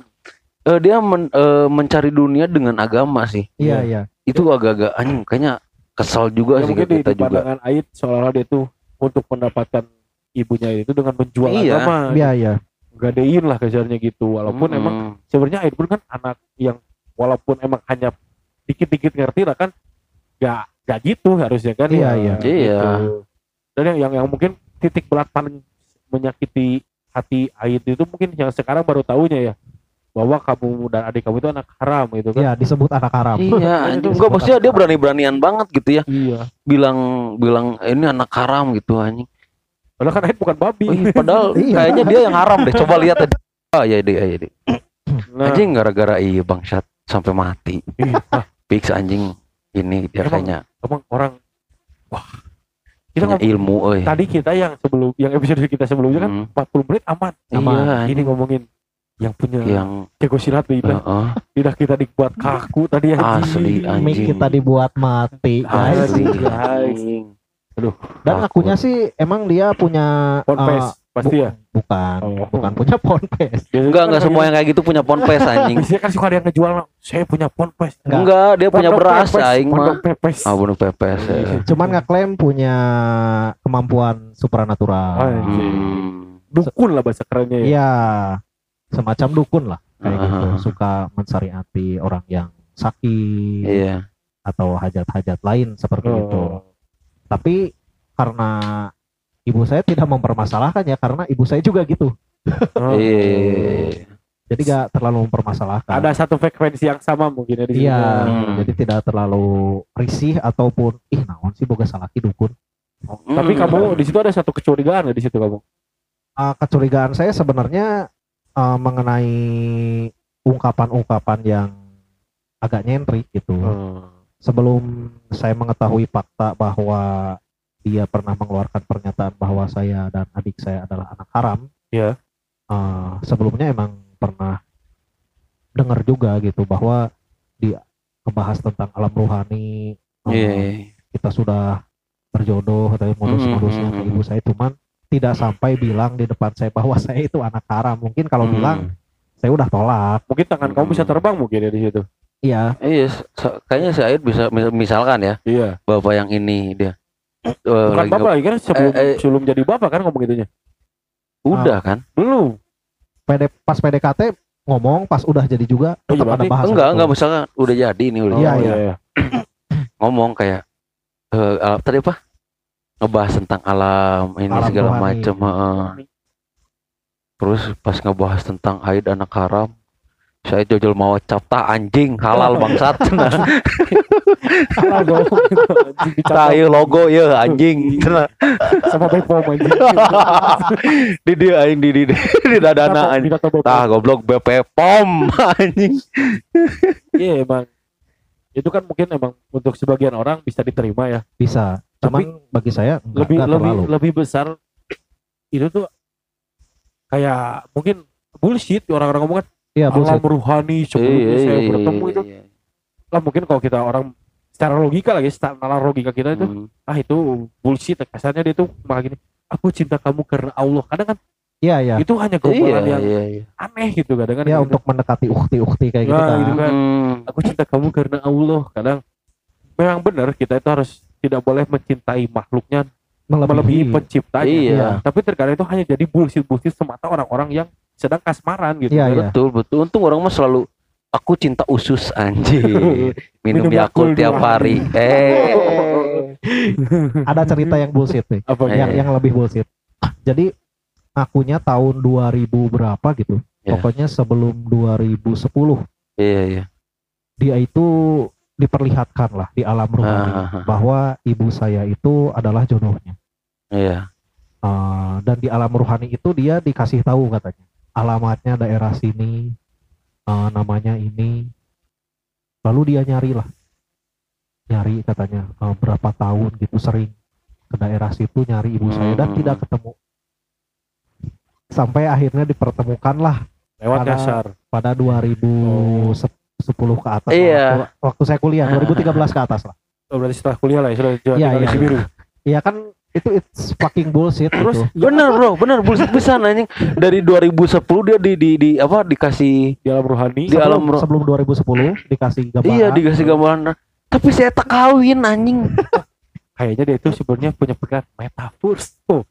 eh, dia men- eh, mencari dunia dengan agama sih. Iya iya. itu agak-agak anjing kayaknya kesal juga ya sih mungkin di, kita di juga. pandangan Ait seolah-olah dia tuh untuk mendapatkan ibunya itu dengan menjual Iya. agama. Iya iya. Gadein lah kejarnya gitu walaupun Mm-mm. emang sebenarnya Ait pun kan anak yang walaupun emang hanya dikit-dikit ngerti lah kan gak gak gitu harusnya kan Iya, ya, iya. gitu. Iya. dan yang, yang yang mungkin titik berat paling menyakiti hati Ait itu mungkin yang sekarang baru tahunya ya bahwa kamu dan adik kamu itu anak haram gitu kan. Iya disebut anak haram. Iya anjing. Enggak maksudnya dia berani-beranian banget gitu ya. Iya. Bilang bilang ini anak haram gitu anjing. Padahal kan Ait bukan babi. Ih, padahal Iya. kayaknya dia yang haram deh. Coba lihat tadi oh iya deh iya deh nah, anjing gara-gara iya bangsat sampai mati. Iya, ah, fix anjing. Ini dia Emang kayaknya emang orang wah kita ngomong ilmu euy tadi kita yang sebelum yang episode kita sebelumnya kan Hmm. 40 menit aman. Iya, ini ngomongin yang punya yang jago silat lidah heeh, lidah kita dibuat kaku tadi Asli, anjing. kita dibuat mati guys. asli anjing dan Takut. akunya sih emang dia punya Ponpes eh, pasti ya bukan Oh. bukan punya ponpes enggak enggak semua yang kayak gitu punya ponpes anjing biasanya kan suka ada yang ngejual saya punya ponpes Enggak. enggak dia punya beras pepes, aing mah pondok pepes ah bunuh pepes ya. cuman ngeklaim punya kemampuan supranatural Anjing. Hmm. dukun lah bahasa kerennya ya Iya, semacam dukun lah kayak gitu. Ah. Suka mensariati orang yang sakit iya atau hajat-hajat lain seperti itu. Oh. Tapi karena ibu saya tidak mempermasalahkan ya karena ibu saya juga gitu. Oh. iya Jadi gak terlalu mempermasalahkan. ada satu frekuensi yang sama mungkin ya di. Iya, Hmm. jadi tidak terlalu risih ataupun ih naon sih boga salaki dukun. tapi Hmm. kamu di situ ada satu kecurigaan nggak di situ kamu Ah, kecurigaan saya sebenarnya ah, mengenai ungkapan-ungkapan yang agak nyentrik gitu. Oh. sebelum saya mengetahui fakta bahwa dia pernah mengeluarkan pernyataan bahwa saya dan adik saya adalah anak haram. Iya. eh, sebelumnya emang pernah dengar juga gitu bahwa di membahas tentang alam rohani eh, Iya. iya. kita sudah berjodoh tapi modus-modusnya Hmm, ke hmm, ibu saya cuman tidak sampai bilang di depan saya bahwa saya itu anak haram mungkin kalau Hmm. bilang saya udah tolak Mungkin tangan kamu bisa terbang mungkin ya di situ. iya Iya, kayaknya si Aid bisa mis- misalkan ya, Iya. bapak yang ini dia. Eh, Bukan lagi bapak lagi kan sebelum Eh, eh. sebelum jadi bapak kan ngomong itunya. udah kan? Belum. PD, pas PDKT ngomong pas udah jadi juga Oh, iya, tetap ada bahasan enggak, itu. enggak misalkan udah jadi nih udah Iya, jadi. iya. ngomong kayak eh eh, tadi apa? Ngebahas tentang alam ini Alam segala macam, heeh. Terus pas ngebahas tentang haid anak haram, saya jojol mau capta anjing halal bangsat. Salah dong. Anjing dicatat Tah ieu logo ya anjing. sama Bepom anjing. di dia aing di di di, dadana anjing. Bepom. Tah goblok BP POM anjing. Iya emang. Itu kan mungkin emang untuk sebagian orang bisa diterima ya. bisa Tapi cuman bagi saya enggak, lebih enggak lebih terlalu lebih besar itu tuh kayak mungkin bullshit orang-orang ngomong kan iya alam bullshit ruhani Iya, sebelumnya saya bertemu itu lah mungkin kalau kita orang secara logika lagi secara nalar logika kita itu Hmm. ah itu bullshit kasarnya dia tuh malah gini aku cinta kamu karena Allah kadang kan iya iya itu hanya Iya, gombalan yang iya, iya. aneh gitu kadang kan ya gitu. untuk mendekati ukti-ukti kayak gitu Nah, kan gitu kan. Hmm. aku cinta kamu karena Allah kadang memang benar kita itu harus tidak boleh mencintai makhluknya melebihi penciptanya Iya. tapi terkadang itu hanya jadi bullshit bullshit semata orang-orang yang sedang kasmaran gitu Iya, iya. Betul, betul. Untung orang mah selalu aku cinta usus anjing. Minum Minum Yakult tiap hari. Eh. ada cerita yang bullshit nih apa Eh. yang yang lebih bullshit jadi akunya tahun 2000 berapa gitu Ya. pokoknya sebelum 2010 Iya, iya. dia itu diperlihatkan lah di alam Ah, ah, bahwa ibu saya itu adalah jodohnya Iya. Eh, dan di alam rohani itu dia dikasih tahu katanya alamatnya daerah sini eh, namanya ini lalu dia nyari lah nyari katanya eh, berapa tahun gitu sering ke daerah situ nyari ibu saya dan Hmm. tidak ketemu sampai akhirnya dipertemukan lah lewat Ada- dasar pada 2010 ke atas. Iya. waktu, waktu saya kuliah 2013 ke atas lah oh, berarti setelah kuliah lah ya sudah Iya, iya. Cibiru Iya kan itu it's fucking bullshit Terus gitu. Bener bro, bener bullshit bisa anjing. Dari 2010 dia di di, di apa dikasih di alam rohani Di alam sebelum, ro- sebelum 2010 dikasih gambaran. iya dikasih gambaran. Tapi saya tak kawin anjing. kayaknya dia itu sebenarnya punya pikiran metaverse oh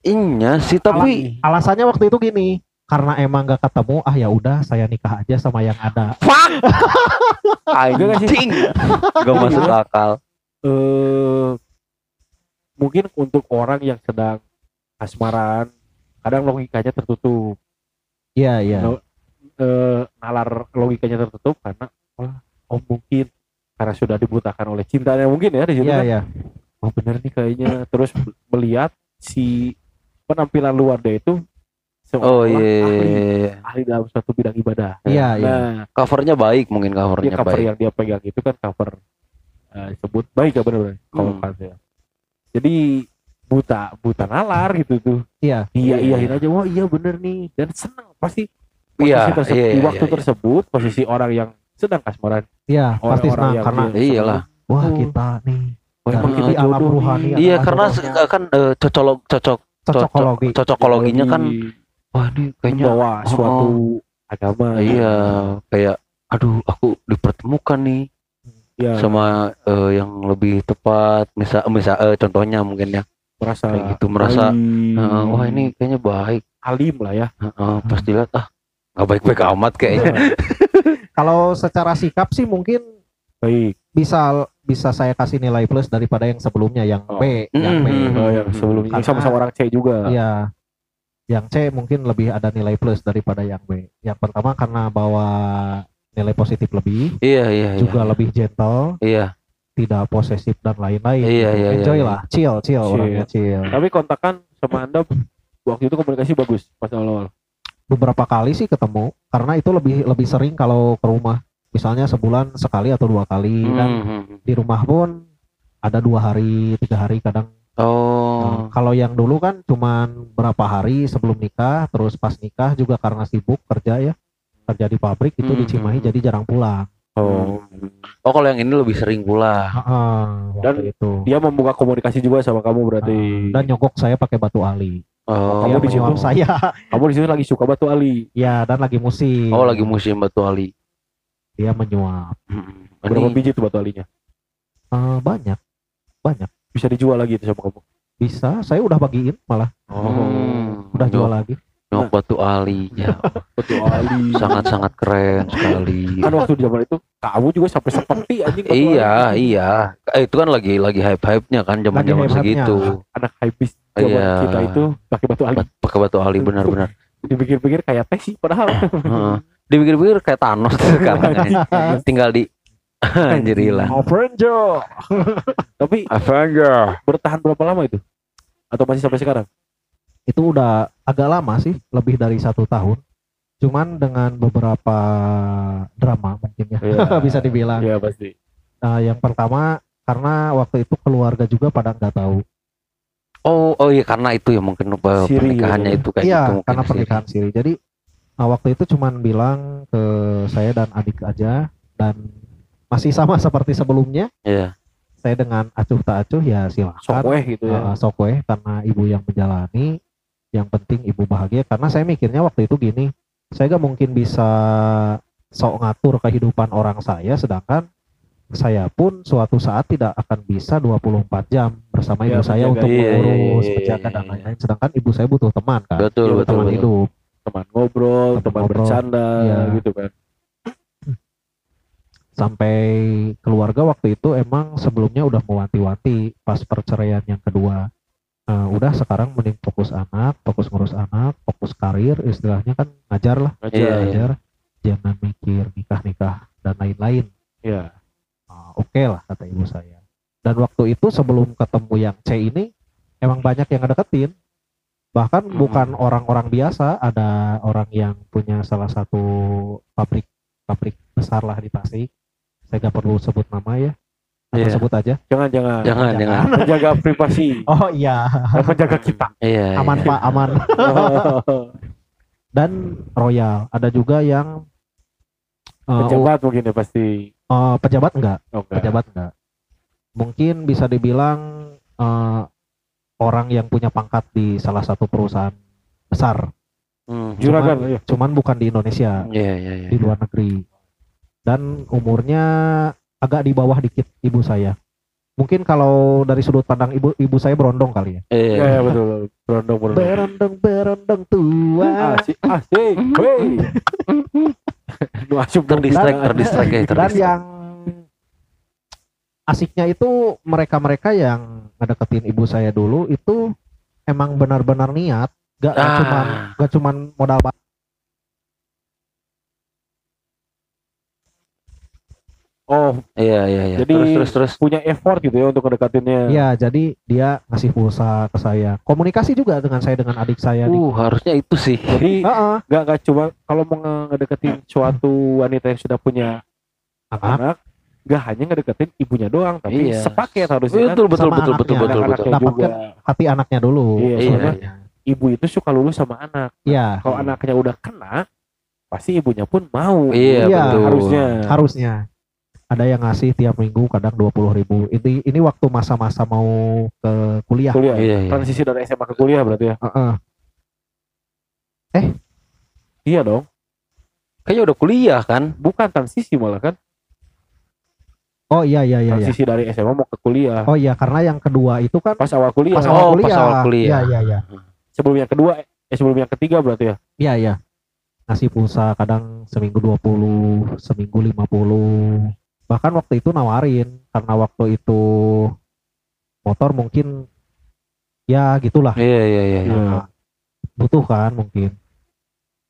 Inya sih tapi Alasannya waktu itu gini, karena emang gak ketemu, ah ya udah saya nikah aja sama yang ada. fuck. Anjing. Gak masuk akal. eh mungkin untuk orang yang sedang asmaran kadang logikanya tertutup Iya iya. No. eh, nalar logikanya tertutup karena wah oh mungkin karena sudah dibutakan oleh cintanya mungkin ya di situ Iya kan iya. oh bener nih kayaknya terus melihat si penampilan luar dia itu Oh seolah-olah iya. ahli, ahli dalam suatu bidang ibadah Iya iya. nah Covernya baik mungkin covernya cover baik. yang dia pegang itu kan cover eh, sebut baik ya benar-benar kalau Hmm. kata ya. Jadi buta buta nalar gitu tuh Iya. iya Iya. iyain aja wah iya bener nih dan senang pasti Iya, posisi tersebut iya, di iya, waktu iya. tersebut posisi orang yang sedang kasmaran Iya pasti orang-orang senang yang karena Iyalah. wah Oh. kita nih oh, emang kita alam nih. Iya karena kan eh, cocok cocok cocokologi. cocokologinya kan Di- wah ini kayaknya membawa suatu agama iya kayak aduh aku dipertemukan nih ya sama eh, yang lebih tepat misal misal eh, contohnya mungkin ya merasa kayak gitu merasa baik, eh, wah ini kayaknya baik alim lah ya Heeh, pas dilihat ah nggak baik-baik amat kayaknya Nah, Kalau secara sikap sih mungkin baik bisa bisa saya kasih nilai plus daripada yang sebelumnya yang Oh. B, yang B. Hmm. oh, yang sebelumnya Karena- sama-sama orang C juga Iya. Yang C mungkin lebih ada nilai plus daripada yang B. Yang pertama karena bawa nilai positif lebih, iya iya iya juga lebih gentle, iya tidak posesif dan lain-lain. Iya, gitu. iya, Enjoy iya, lah, chill, chill, Chill. orangnya chill. tapi kontakan sama anda waktu itu komunikasi bagus pas awal-awal Beberapa kali sih ketemu, karena itu lebih lebih sering kalau ke rumah. Misalnya sebulan sekali atau dua kali, dan Hmm. di rumah pun ada dua hari, tiga hari kadang. oh Nah, kalau yang dulu kan cuman berapa hari sebelum nikah, terus pas nikah juga karena sibuk kerja ya, kerja di pabrik itu di Hmm. Cimahi jadi jarang pulang. Oh. Oh kalau yang ini lebih sering pula. Heeh, waktu Dan itu. Dia membuka komunikasi juga sama kamu berarti. Ah, dan nyogok saya pakai batu ali. Oh, Kamu di situ? saya. Kamu di situ lagi suka batu ali. ya, dan lagi musim. oh lagi musim batu ali. Dia menyuap. Hmm. Berapa Ini- biji tuh batu alinya? Eh, banyak. Banyak. Bisa dijual lagi itu sama kamu. Bisa, saya udah bagiin malah. Hmm. Udah jual lagi. Nyok batu ali. Ya, Batu ali. sangat-sangat keren sekali. kan waktu zaman itu kamu juga sampai seperti anjing Iya, ali. iya. Eh, itu kan lagi lagi hype-hype-nya kan zaman-zaman segitu. anak zaman Iya. kita itu pakai batu ali Pakai batu ali benar-benar. dipikir-pikir kayak teh sih padahal Heeh. Dipikir-pikir kayak Thanos sekarang ini. Tinggal di anjir hilang. Avenger tapi Avenger. bertahan berapa lama itu atau masih sampai sekarang Itu udah agak lama sih, lebih dari satu tahun. Cuman dengan beberapa drama mungkin ya, Iya. bisa dibilang. Iya pasti Nah, yang pertama karena waktu itu keluarga juga pada nggak tahu. Oh, oh iya karena itu ya mungkin apa, Siri pernikahannya gitu. itu kayak Iya, gitu karena siri. pernikahan siri. Jadi nah, waktu itu cuman bilang ke saya dan adik aja dan masih sama seperti sebelumnya. Iya. Saya dengan acuh tak acuh ya silahkan. sokweh gitu ya Uh, sokwe karena ibu yang menjalani. Yang penting ibu bahagia. Karena saya mikirnya waktu itu gini, saya gak mungkin bisa sok ngatur kehidupan orang saya, sedangkan saya pun suatu saat tidak akan bisa 24 jam bersama Ya, ibu saya menjaga- untuk iya, iya, mengurus, iya, menjaga iya, dan iya. lain-lain. Sedangkan ibu saya butuh teman kan, Betul, Iya, betul, teman betul. hidup. teman ngobrol Teman teman ngobrol. bercanda Iya. gitu kan Sampai keluarga waktu itu emang sebelumnya udah mewanti-wanti pas perceraian yang kedua. Eh, udah sekarang mending fokus anak, fokus ngurus anak, fokus karir, istilahnya kan ngajar lah, aja Iya, iya. ngajar, jangan mikir nikah-nikah dan lain-lain. ya Ah, Oke lah kata ibu saya. Dan waktu itu sebelum ketemu yang C ini, emang banyak yang ngedeketin. Bahkan Hmm. bukan orang-orang biasa, ada orang yang punya salah satu pabrik pabrik besar lah di Tasik. Saya gak perlu sebut nama ya. Atau Iya. sebut aja. jangan jangan Jangan, jangan. menjaga privasi Oh iya, dan menjaga kita Iya. aman iya. Pak, aman. Dan Royal, ada juga yang uh, pejabat mungkin ya pasti uh, pejabat enggak? oh, enggak. pejabat enggak mungkin bisa dibilang eh, orang yang punya pangkat di salah satu perusahaan besar Hmm. juragan Cuman- iya. cuman bukan di Indonesia Iya, iya, iya. di luar negeri dan umurnya agak di bawah dikit ibu saya. Mungkin kalau dari sudut pandang ibu ibu saya berondong kali ya. Iya. Iya, iya, betul berondong berondong. Berondong berondong tua. Asik asik. Wey nu asup dong Terdistract, Dan- terdistract ya, dan yang asiknya itu mereka-mereka yang ngedeketin ibu saya dulu itu emang benar-benar niat gak, gak Ah. cuman gak cuman modal oh Iya, iya, iya. Jadi- terus terus terus. punya effort gitu ya untuk ngedekatinnya ya jadi dia ngasih pulsa ke saya komunikasi juga dengan saya dengan adik saya nih Uh, harusnya itu sih. jadi Heeh. nggak nggak cuma kalau mau nge- ngedeketin suatu wanita yang sudah punya anak anak nggak hanya ngedeketin ibunya doang tapi Iya. sepaket harusnya Betul, betul, Sama betul, betul, betul, betul. Dapatkan juga hati anaknya dulu Iya, Iya, iya. ibu itu suka lulus sama anak Iya, kalau anaknya udah kena pasti ibunya pun mau Iya, Iya, betul. harusnya harusnya ada yang ngasih tiap minggu kadang dua puluh ribu ini ini waktu masa-masa mau ke kuliah kuliah Iya, iya. transisi dari SMA ke kuliah berarti ya Heeh. iya dong Kayaknya udah kuliah kan? bukan transisi malah kan oh iya iya iya, iya. transisi dari SMA mau ke kuliah oh iya karena yang kedua itu kan pas awal kuliah pas Oh, awal pas kuliah awal kuliah. iya iya iya sebelum yang kedua eh sebelum yang ketiga berarti ya Iya iya. Ngasih pulsa kadang seminggu 20, seminggu 50. Bahkan waktu itu nawarin karena waktu itu motor mungkin ya gitulah. Iya, iya, iya. iya. Nah, butuh kan mungkin.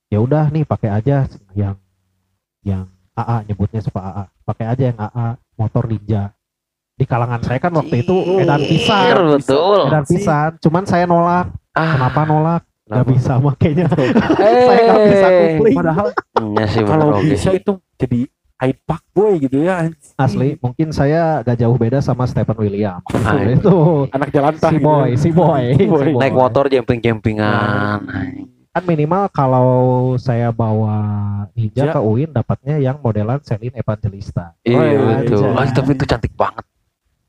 Ya udah nih pakai aja yang yang AA nyebutnya suka AA. Pakai aja yang AA motor Ninja. Di kalangan saya kan waktu itu edan Iya, pisan. betul. Edan pisan. Cuman saya nolak. Ah, Kenapa nolak? Gak bisa makanya. saya gak bisa kupling. padahal Iya sih kalau bisa itu jadi high pak boy gitu ya Asli, mungkin saya gak jauh beda sama Stephen William. Ah, itu anak jalan si gitu. boy, si boy, Si boy. si boy. Naik motor jemping-jempingan. kan minimal kalau saya bawa ninja Ja. ke UIN dapatnya yang modelan Selin Evangelista. Iya Oh, iya, betul. iya. Ah, tapi itu cantik banget.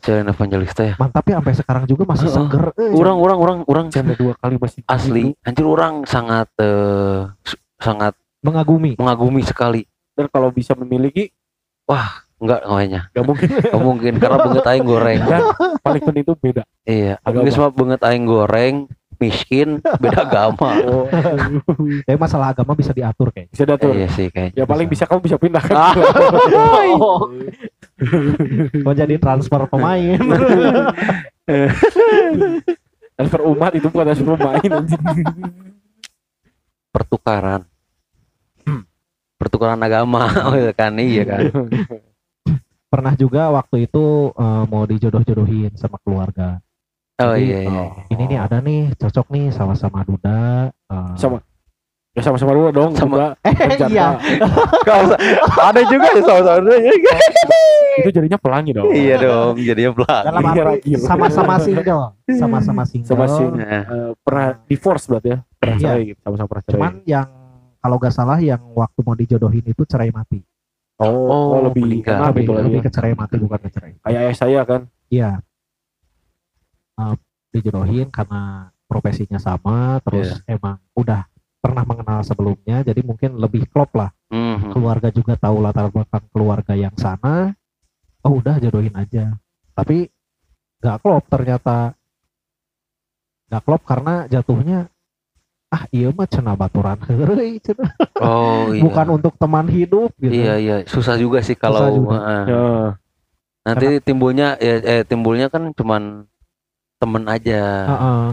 Jalan Evangelista ya. Mantap ya sampai sekarang juga masih Heeh. seger. eh. Orang orang orang orang Canda dua kali masih asli. Anjir orang sangat su- sangat mengagumi. mengagumi sekali. Dan kalau bisa memiliki Enggak kayaknya. gak mungkin Gak mungkin karena banget aing goreng. dan paling penting itu beda Iya, Agama. mah banget aing goreng, miskin, beda agama. oh Tapi masalah agama bisa diatur kayak. bisa diatur Iya sih kayaknya. ya paling bisa kamu bisa pindah kan Ah. Kau jadi transfer pemain. transfer umat itu bukan transfer pemain. Pertukaran. Pertukaran agama, oh, iya kan iya kan. Pernah juga waktu itu eh, mau dijodoh-jodohin sama keluarga. Oh Jadi, iya iya. Ini nih ada nih cocok nih sama-sama Duda. eh, sama ya sama-sama dulu dong Sama- Eh, iya. ada juga ya sama-sama itu jadinya pelangi dong Iya dong, jadinya pelan. Dalam Iya, arti Ragil. sama-sama single, sama-sama single. Sama sing- Nah, Eh, pernah divorce berarti ya pernah Iya. cerai gitu sama-sama pernah cerai Cuman yang kalau gak salah yang waktu mau dijodohin itu cerai mati. oh, Oh, lebih meninggal. lebih, lagi lebih ya. ke cerai mati bukan ke cerai. kayak ayah saya kan Iya. Eh, dijodohin karena profesinya sama, terus emang udah pernah mengenal sebelumnya, jadi mungkin lebih klop lah. mhm. Keluarga juga tahu latar belakang keluarga yang sana. Oh udah jodohin aja. Tapi gak klop ternyata. Gak klop karena jatuhnya ah iya mah cenah baturan heureuy cenah. Oh iya. bukan untuk teman hidup gitu. Iya iya, susah juga sih Susah kalau juga. heeh. ya nanti timbulnya ya eh, timbulnya kan cuman temen aja. Heeh.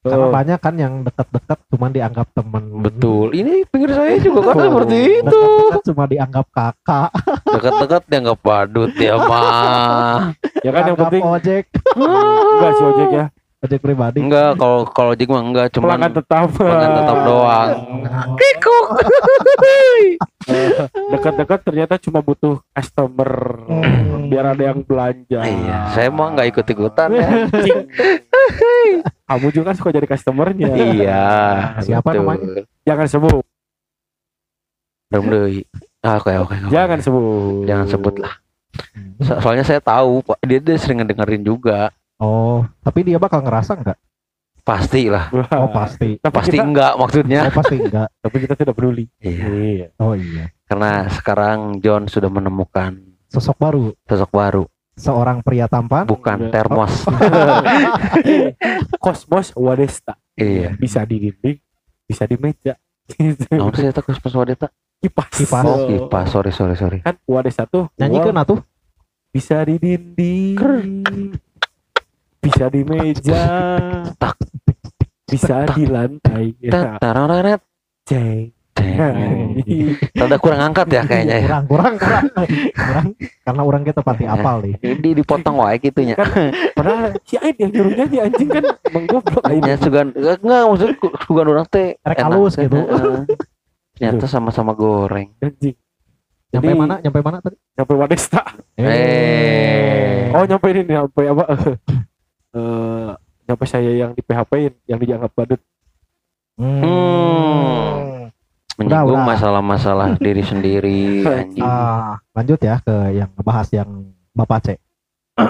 Karena Oh, banyak kan yang dekat-dekat cuma dianggap temen. Betul. Ini pinggir saya juga kan seperti itu. Dekat-dekat cuma dianggap kakak, Dekat-dekat dianggap badut ya mah. ya kan yang penting ojek, enggak sih ojek ya ojek pribadi. Enggak, kalau kalau Jik mah enggak, cuman pelanggan tetap pelanggan tetap doang. Kikuk. dekat-dekat ternyata cuma butuh customer Hmm. biar ada yang belanja Iya, saya mah enggak ikut-ikutan ya. Cing. kamu juga kan suka jadi customernya iya. Siapa betul. namanya? jangan sebut deui. Ah, Oke, oke. oke. jangan sebut Jangan sebut lah. So- soalnya saya tahu Pak, dia, dia sering ngedengerin juga. Oh, tapi dia bakal ngerasa nggak? Pasti lah. Oh pasti. tapi Pasti kita, enggak maksudnya. Oh pasti enggak. tapi kita tidak peduli Iya. iya Oh iya. Karena sekarang John sudah menemukan Sosok baru, sosok baru, seorang pria tampan. bukan Iya. termos. Kosmos Wadesta iya. bisa di dinding bisa di meja. Namun saya tak kosmos wadeta. kipas Kipas. Oh, kipas. Sorry, sorry, sorry. kan Wadesta tuh Nyanyi wah, kan atuh? bisa di dinding bisa di meja Tak. bisa di lantai ya Tarararet. ceng. Rada kurang angkat ya kayaknya ya. Kurang, kurang, kurang, kurang. Karena orang kita pasti apal nih. Ini dipotong wae gitunya. padahal si Aid yang nyuruh nyanyi anjing kan emang goblok Aid Ya sugan enggak maksud sugan orang teh Rek halus gitu. Ternyata sama-sama goreng. anjing Nyampe Jadi, mana? Nyampe mana tadi? nyampe Wadesta Eh. oh nyampe ini nyampe apa eh nyampe saya yang di PHP-in yang dianggap badut Hmm. Udah, Menyinggung masalah-masalah diri sendiri anjing. Ah, lanjut ya ke yang ngebahas yang Bapak C.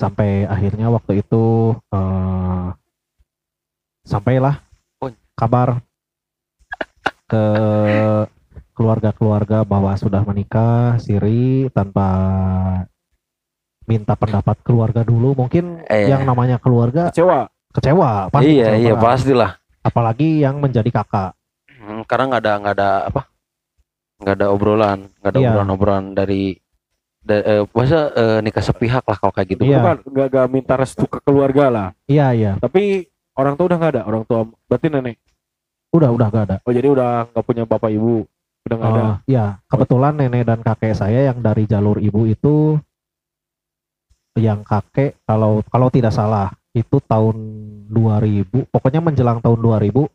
Sampai akhirnya waktu itu eh sampailah kabar ke keluarga-keluarga bahwa sudah menikah Siri tanpa minta pendapat keluarga dulu. Mungkin Eh, yang namanya keluarga kecewa. kecewa pasti iya kecewa. iya berat. pastilah. apalagi yang menjadi kakak. Hmm, karena nggak ada nggak ada apa? Nggak ada obrolan nggak ada Iya. obrolan-obrolan dari da, eh, masa eh, nikah sepihak lah kalau kayak gitu. Iya. bukan nggak nggak minta restu ke keluarga lah. Iya iya. Tapi orang tua udah nggak ada? Orang tua berarti nenek? Udah udah gak ada. Oh jadi udah nggak punya bapak ibu? Udah nggak ada? Oh, ya, kebetulan nenek dan kakek saya yang dari jalur ibu itu yang kakek kalau kalau tidak salah itu tahun 2000, pokoknya menjelang tahun 2000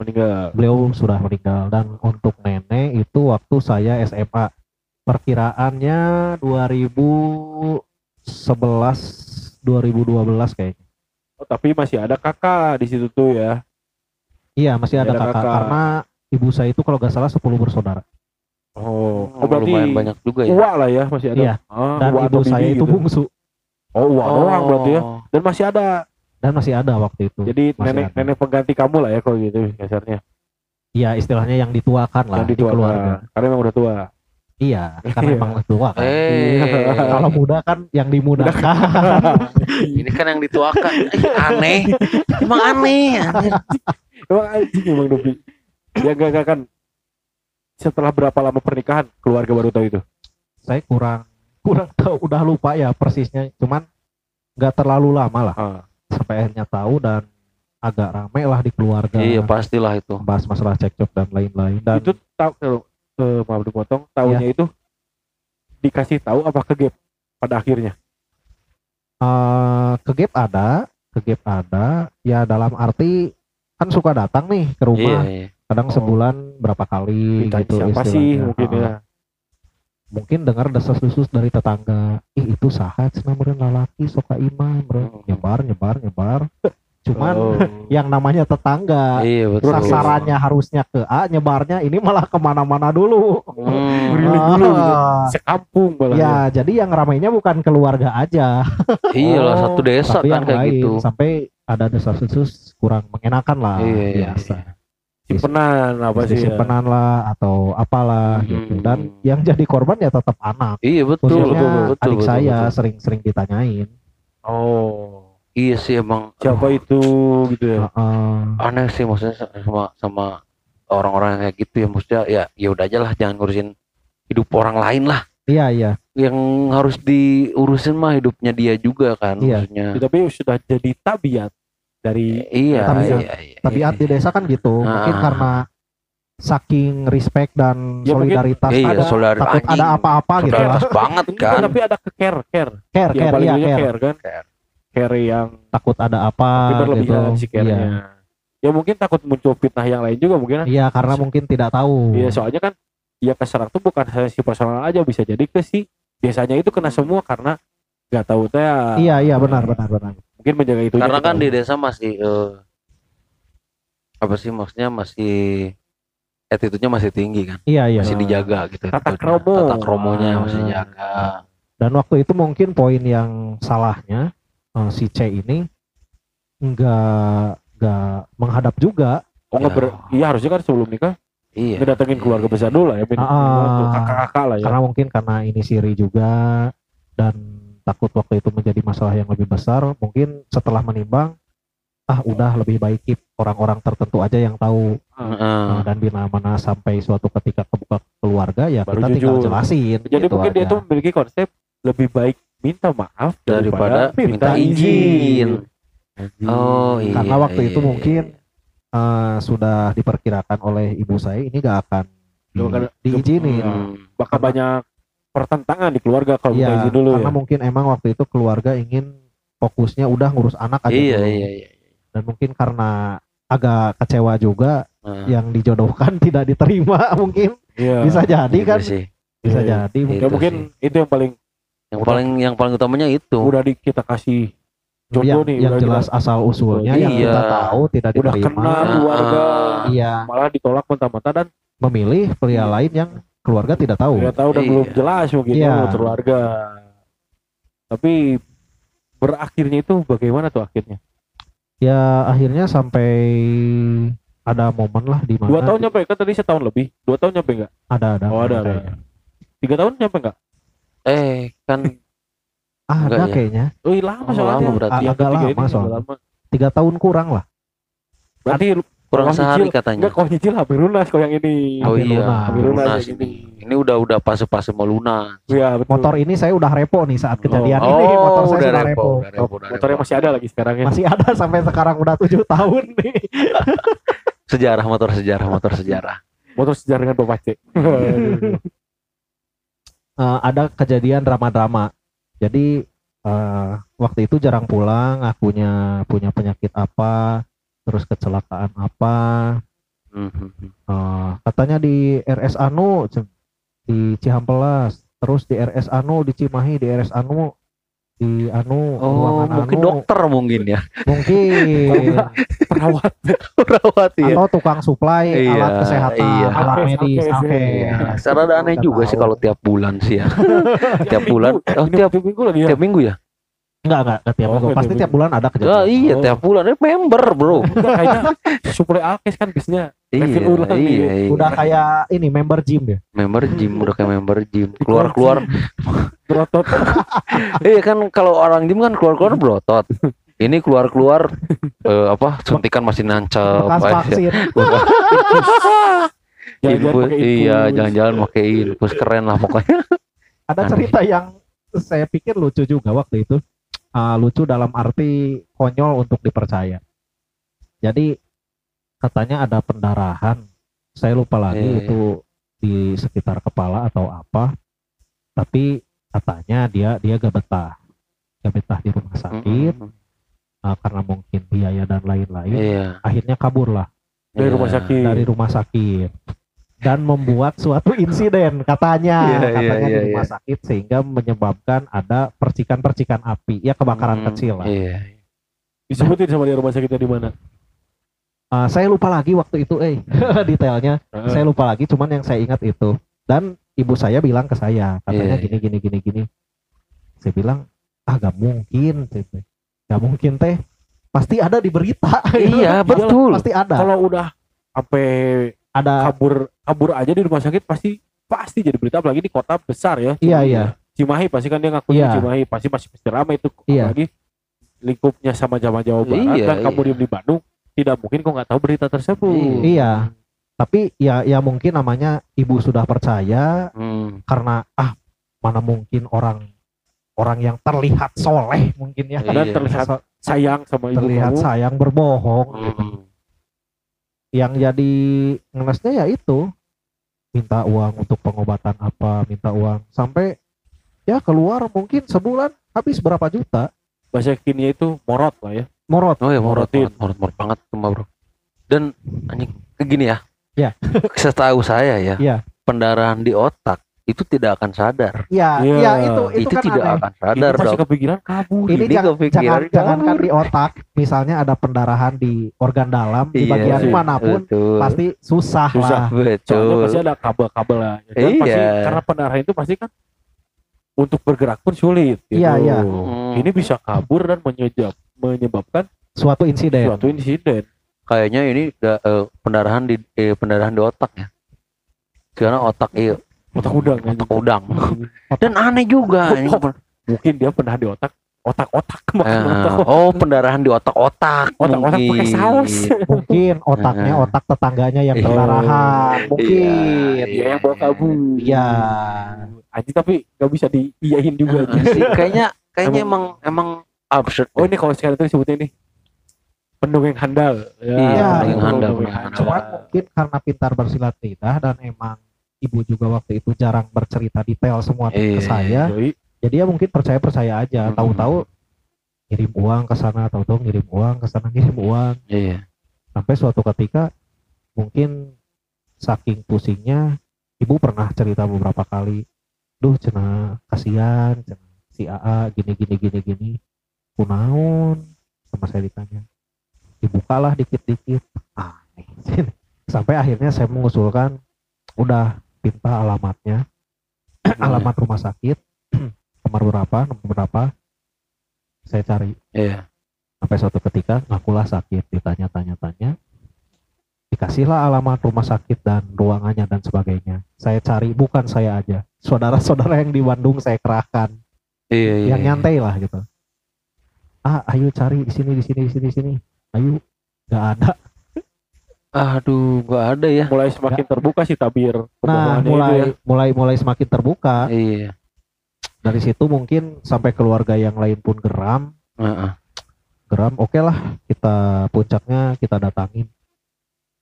meninggal beliau sudah meninggal dan untuk nenek itu waktu saya SMA perkiraannya 2011 2012 kayaknya. oh, tapi masih ada kakak di situ tuh ya Iya masih ada Ada kakak, kakak. karena ibu saya itu kalau nggak salah 10 bersaudara Oh, Oh, lumayan banyak juga ya. Uwa lah ya masih ada. Iya. Ah, dan ibu saya itu gitu. bungsu Oh, uwa doang berarti ya. Oh. Dan masih ada. dan masih ada waktu itu Jadi Masih nenek ada. nenek pengganti kamu lah ya kalau gitu dasarnya. Iya istilahnya yang dituakan lah Yang di dituakan. keluarga Karena emang udah tua. iya karena Iya. emang tua kan Eh, kalau muda kan yang dimudahkan ini kan yang dituakan. Eh, aneh. Emang aneh. aneh. Emang anjing emang Dobi. Ya enggak enggak kan. Setelah berapa lama pernikahan keluarga baru tahu itu? saya kurang kurang tahu udah lupa ya persisnya cuman nggak terlalu lama lah Ah. sampai akhirnya tahu dan agak rame lah di keluarga Iya, pastilah itu. bahas masalah cekcok dan lain-lain dan itu tahu kalau eh, maaf dipotong tahunya itu dikasih tahu apa ke gap pada akhirnya. eh, ke gap ada ke gap ada ya dalam arti kan suka datang nih ke Iya, rumah iya. kadang Oh. sebulan berapa kali Ditanya gitu siapa sih istilahnya. mungkin Ah, ya. Mungkin dengar desas-desus dari tetangga ih itu sahat namurin lalaki suka imam bro Hmm. nyebar nyebar nyebar cuman Oh. yang namanya tetangga Iya, betul. sasarannya harusnya ke A nyebarnya ini malah ke mana-mana dulu Hmm. Dulu gitu. Ah, Sekampung malah. ya jadi yang ramainya bukan keluarga aja Iya lah, Oh, satu desa tapi kan yang kayak lain gitu. sampai ada desas-desus kurang mengenakan lah Iya, iya, biasa Simpenan apa sih? ya? simpenan lah atau apalah Hmm. gitu dan yang jadi korban ya tetap anak Iya, betul. khususnya betul, betul, adik betul, saya betul. sering-sering ditanyain Oh. Iya sih emang Siapa itu gitu ya? Heeh. aneh sih maksudnya sama sama orang-orang kayak gitu ya maksudnya ya ya udah aja lah jangan ngurusin hidup orang lain lah iya iya yang harus diurusin mah hidupnya dia juga kan Iya. maksudnya Tapi sudah jadi tabiat dari iya Tabiat. iya, iya, tabiat di desa kan gitu mungkin Ah. karena saking respect dan Ya, mungkin- solidaritas iya ada takut anjing. ada apa-apa gitu lah Solidaritas banget kan tapi ada ke care, care. care Yang care iya care care kan? Care. Care yang takut ada apa tapi gitu si care-nya. iya Ya mungkin takut muncul fitnah yang lain juga mungkin. iya karena mungkin tidak tahu Iya, soalnya kan ya keserang tuh bukan hanya si personal aja bisa jadi ke si desanya itu kena semua karena nggak tahu teh. iya iya benar benar benar Mungkin menjaga itu. karena kan di desa masih eh, apa sih maksudnya masih attitude-nya masih tinggi kan iya iya masih dijaga gitu Tata kromo. tata kromonya Ah. masih dijaga dan waktu itu mungkin poin yang salahnya eh, si C ini nggak nggak menghadap juga Oh, nggak Ya. ber- iya harusnya kan sebelum nikah iya ngedatengin keluarga besar dulu lah ya, Ah. kakak-kakak lah ya. karena mungkin karena ini siri juga dan takut waktu itu menjadi masalah yang lebih besar mungkin setelah menimbang ah udah lebih baik keep orang-orang tertentu aja yang tahu Heeh. Nah, dan bila mana sampai suatu ketika kebuka keluarga ya Baru kita tinggal jujur. jelasin Jadi gitu mungkin dia aja. tuh memiliki konsep lebih baik minta maaf daripada minta minta izin Anjing. oh iya Karena waktu iya, itu iya, mungkin eh, sudah diperkirakan oleh ibu saya ini gak akan di- diizinin. Hmm. bakal banyak pertentangan di keluarga kalau Iya, izin dulu karena ya. mungkin emang waktu itu keluarga ingin fokusnya udah ngurus anak aja iya dulu. iya iya dan mungkin karena agak kecewa juga Nah, yang dijodohkan tidak diterima mungkin. Iya. bisa jadi gitu kan? sih. Bisa Iya, jadi Ya Itu mungkin itu yang paling yang paling yang paling utamanya itu. udah di, kita kasih jodoh yang, nih yang udah jelas asal usulnya yang Iya. kita tahu tidak udah diterima. kenal keluarga iya. malah ditolak mentah-mentah dan memilih pria lain yang keluarga tidak tahu nggak tahu dan Iya. belum jelas mungkin Iya. ya keluarga tapi berakhirnya itu bagaimana tuh akhirnya ya akhirnya sampai ada momen lah di mana dua tahun nyampe kan tadi setahun lebih dua tahun nyampe nggak ada ada oh ada ada tiga tahun nyampe nggak eh kan Ah, Enggak ada ya? kayaknya oh lama Oh, soalnya lama berarti. Agak lama soalnya. lama. tiga tahun kurang lah berarti kurang Kalau sehari nyicil, katanya. Enggak kalau nyicil hampir lunas kalau yang ini. Oh Hampir iya lunas. hampir Lunas lunas ini. Gini. ini udah udah fase-fase mau lunas. Iya betul. motor ini saya udah repo nih saat kejadian Oh, ini motor saya sudah repo, udah Oh, repo, udah motornya repo. masih ada lagi sekarang ya. Masih ada sampai sekarang udah tujuh tahun nih. Sejarah motor sejarah motor sejarah. Motor sejarah dengan bapak C. Eh, ada kejadian drama-drama. Jadi eh, waktu itu jarang pulang akunya punya penyakit apa terus kecelakaan apa Mhm. Eh, katanya di RS Anu c- di Cihampelas terus di RS Anu di Cimahi di RS Anu di anu Oh, ruangan mungkin anu, dokter mungkin ya. mungkin perawat Perawat ya. atau tukang suplai Iya, alat kesehatan iya. alat medis oke iya. Secara ada aneh juga sih tahu. kalau tiap bulan sih ya. tiap bulan. Oh, tiap minggu lagi ya tiap minggu ya? Enggak enggak enggak tiap Oh, tiap pasti tiap bulan ada kejadian iya, Oh. tiap bulan. Ini member, Bro. Enggak, kayaknya suplai alkes kan biasanya iya, ulang iya, nih. iya. udah kayak ini member gym ya member gym, udah kayak member gym. Keluar-keluar. berotot Iya kan kalau orang gym kan keluar-keluar berotot. Ini keluar-keluar eh, apa suntikan masih nancep. bekas vaksin pakai iya, jalan-jalan pakai infus keren lah pokoknya. ada cerita yang saya pikir lucu juga waktu itu Ah, lucu dalam arti konyol untuk dipercaya jadi katanya ada pendarahan saya lupa lagi Iya, iya. itu di sekitar kepala atau apa tapi katanya dia dia gak betah gak betah di rumah sakit Mm-mm. ah, karena mungkin biaya dan lain-lain Iya. akhirnya kabur lah dari iya. rumah sakit dari rumah sakit dan membuat suatu insiden katanya. Iya, iya, katanya iya, di rumah sakit sehingga menyebabkan ada percikan-percikan api. Ya kebakaran Hmm, kecil lah. Iya. disebutin sama dia rumah sakitnya di mana? Ah, saya lupa lagi waktu itu eh detailnya. Heeh. saya lupa lagi cuman yang saya ingat itu. Dan ibu saya bilang ke saya katanya Iya, gini gini gini gini. Saya bilang ah gak mungkin bilang. gak mungkin teh. Pasti ada di berita. Iya, betul. pasti ada. Kalau udah sampai ada kabur kabur aja di rumah sakit pasti pasti jadi berita apalagi di kota besar ya iya iya Cimahi pasti kan dia ngaku Iya. Cimahi pasti masih pasti ramai itu Iya. apalagi lingkupnya sama Jawa Jawa Barat Iya, dan kamu iya. diem di Bandung tidak mungkin kok nggak tahu berita tersebut iya tapi ya ya mungkin namanya ibu sudah percaya Hmm. karena ah mana mungkin orang orang yang terlihat soleh mungkin ya Iya. dan terlihat sayang sama ibu terlihat kamu sayang berbohong gitu. Yang jadi ngelesnya ya itu minta uang untuk pengobatan apa minta uang sampai ya keluar mungkin sebulan habis berapa juta bahasa kini itu morot lah ya morot Oh ya morot banget, morot, morot banget tuh Mbak, bro. Dan anjing kayak gini ya. Ya. Setahu saya ya. Iya. Pendarahan di otak itu tidak akan sadar. ya Iya. ya itu itu, Itu, kan tidak aneh akan ini sadar masih dok. kepikiran kabur ini ini jangan, kepikiran jangan kabur. di otak misalnya ada pendarahan di organ dalam di Iya, bagian sih. mana pun Betul. pasti susah, Susah. lah soalnya Betul. pasti ada kabel-kabel lah ya kan? pasti Iya. karena pendarahan itu pasti kan untuk bergerak pun sulit gitu. Iya, iya. Hmm. ini bisa kabur dan menyebab menyebabkan suatu insiden suatu insiden Kayaknya ini da- eh, pendarahan di eh, pendarahan di otak ya. Karena otak iya, otak udang otak udang. Dan aneh juga ini. mungkin dia pernah di otak otak-otak makan Eh, otak oh pendarahan di otak-otak. otak-otak pakai mungkin. saus mungkin otaknya Nah. otak tetangganya yang Iya. pendarahan mungkin Iya, dia yang bawa kabur Iya. Anjing tapi nggak bisa diiyain juga Eh, sih, kayaknya kayaknya emang emang absurd. oh ini kalau sekarang itu disebutnya nih pendongeng handal ya, Iya, pendongeng handal, pendongeng pendongeng Cuman mungkin karena pintar bersilat lidah dan emang ibu juga waktu itu jarang bercerita detail semua ke Iya. saya. Yoi. Jadi ya mungkin percaya percaya aja. Hmm. Tahu-tahu ngirim uang ke sana, tahu-tahu ngirim uang ke sana, ngirim uang. Iya. Sampai suatu ketika mungkin saking pusingnya ibu pernah cerita beberapa kali, duh cina kasihan, cina si AA gini gini gini gini, kunaon sama saya ditanya, dibukalah dikit-dikit, aneh. Sampai akhirnya saya mengusulkan, udah minta alamatnya, alamat rumah sakit, nomor berapa, nomor berapa, saya cari. Iya. sampai suatu ketika ngakulah sakit ditanya-tanya-tanya. Dikasihlah alamat rumah sakit dan ruangannya dan sebagainya. Saya cari bukan saya aja. Saudara-saudara yang di Bandung saya kerahkan. Iya, iya. yang nyantai lah gitu. Ah ayo cari di sini di sini di sini di sini. Ayo nggak ada Aduh, gak ada ya. mulai semakin terbuka sih tabir nah mulai ya. mulai mulai semakin terbuka Iya. dari situ mungkin sampai keluarga yang lain pun geram Heeh. geram oke lah kita puncaknya kita datangin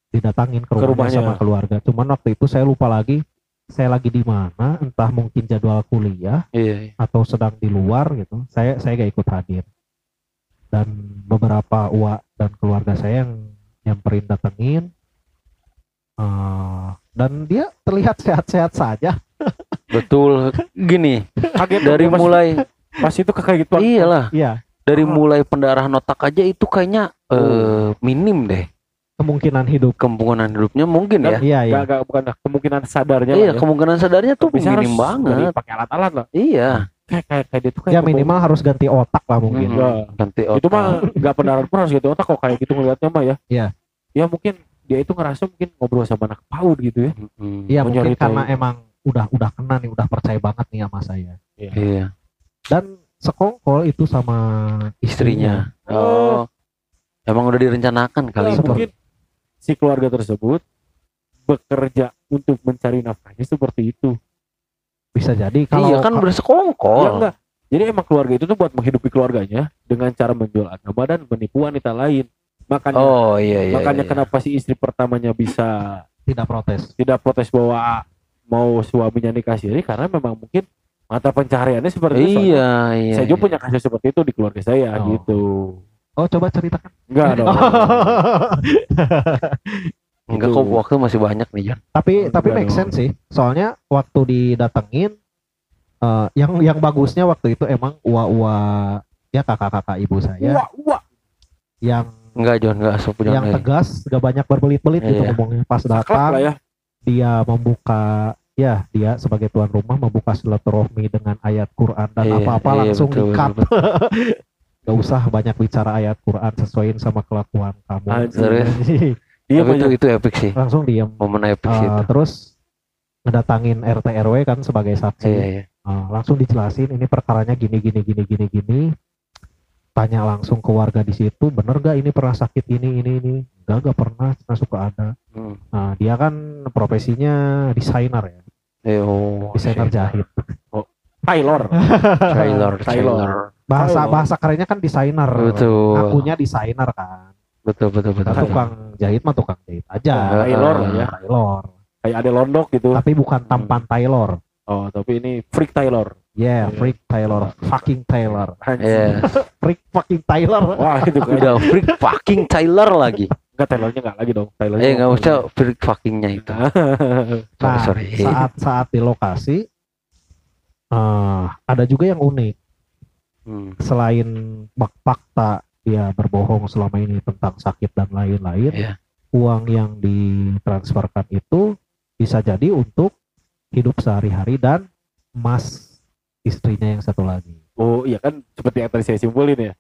didatangin ke rumahnya, rumahnya. sama keluarga cuman waktu itu saya lupa lagi saya lagi di mana entah mungkin jadwal kuliah Iya, iya. atau sedang di luar gitu saya saya gak ikut hadir dan beberapa uak dan keluarga saya yang nyamperin datengin Eh, dan dia terlihat sehat-sehat saja Betul. Gini, kaget dari pas- mulai pas itu kayak gitu Iyalah, Iya, dari Ah. mulai pendarahan otak aja itu kayaknya eh minim deh. kemungkinan hidup. Kemungkinan hidupnya mungkin ya. Iya, iya. Gak, gak, bukan kemungkinan sadarnya Iya, lah ya. kemungkinan sadarnya tuh Bisa minim harus banget. pakai alat-alat lah Iya. Kayak kayak kayak dia tuh kayak Ya minimal harus ganti otak lah mungkin. Enggak. Ganti itu otak. mah nggak pendarahan pun harus gitu otak kok kayak gitu ngeliatnya mah ya Iya. ya mungkin dia itu ngerasa mungkin ngobrol sama anak PAUD gitu ya Mm-mm. Iya mungkin Menyeritai. karena emang udah udah kena nih, udah percaya banget nih sama saya. Iya. Dan sekongkol itu sama Istrinya. Oh. Emang udah direncanakan kali Ya, itu. mungkin si keluarga tersebut bekerja untuk mencari nafkahnya seperti itu Bisa jadi kalau iya kan udah sekongkol. ya enggak jadi emang keluarga itu tuh buat menghidupi keluarganya dengan cara menjual agama dan menipu wanita lain makanya Oh iya iya. makanya iya. kenapa si istri pertamanya bisa tidak protes. tidak protes bahwa mau suaminya nikah siri karena memang mungkin mata pencahariannya seperti itu. Soalnya Iya iya. Saya juga iya. punya kasus seperti itu di keluarga saya Oh. gitu. Oh coba ceritakan. Enggak dong. Enggak Gitu. kok waktu masih banyak nih Jan. tapi Oh, tapi enggak make sense sih. Soalnya waktu didatengin eh, yang yang bagusnya waktu itu emang uwa-uwa ya kakak-kakak ibu saya wah. yang Enggak Jon, enggak punya yang tegas gak banyak berbelit-belit gitu Iya. ngomongnya pas datang ya. dia membuka ya dia sebagai tuan rumah membuka silaturahmi dengan ayat Quran dan Iya, apa-apa iya, langsung betul, di cut betul, gak usah banyak bicara ayat Quran sesuaiin sama kelakuan kamu. Serius? Tapi itu itu epic sih. langsung diam Momen epic sih Eh, itu. terus ngedatangin RT RW kan sebagai saksi Iya iya. Eh, langsung dijelasin ini perkaranya gini gini gini gini gini tanya langsung ke warga di situ bener gak ini pernah sakit ini ini ini enggak gak pernah cuma suka ada Hmm. nah dia kan profesinya desainer ya Eh, oh, desainer jahit Taylor. Taylor, Taylor. Taylor. bahasa Oh. bahasa kerennya kan desainer Betul. akunya desainer kan Betul betul betul. Nah, tukang jahit mah tukang jahit aja Taylor lah ya. Taylor Kayak ada londok gitu. tapi bukan tampan Taylor Oh, tapi ini freak Taylor. yeah Iya. freak Taylor fucking Taylor Iya. freak fucking Taylor Wah, itu kan. Udah freak fucking Taylor lagi. Enggak Taylornya enggak lagi dong. Taylornya. Eh enggak usah freak fuckingnya itu. Sorry Nah, sorry. saat saat di lokasi eh ada juga yang unik Hmm. selain bak fakta dia berbohong selama ini tentang sakit dan lain-lain Iya. uang yang ditransferkan itu bisa jadi untuk hidup sehari-hari dan emas istrinya yang satu lagi Oh, iya kan seperti yang tadi saya simpulin ya.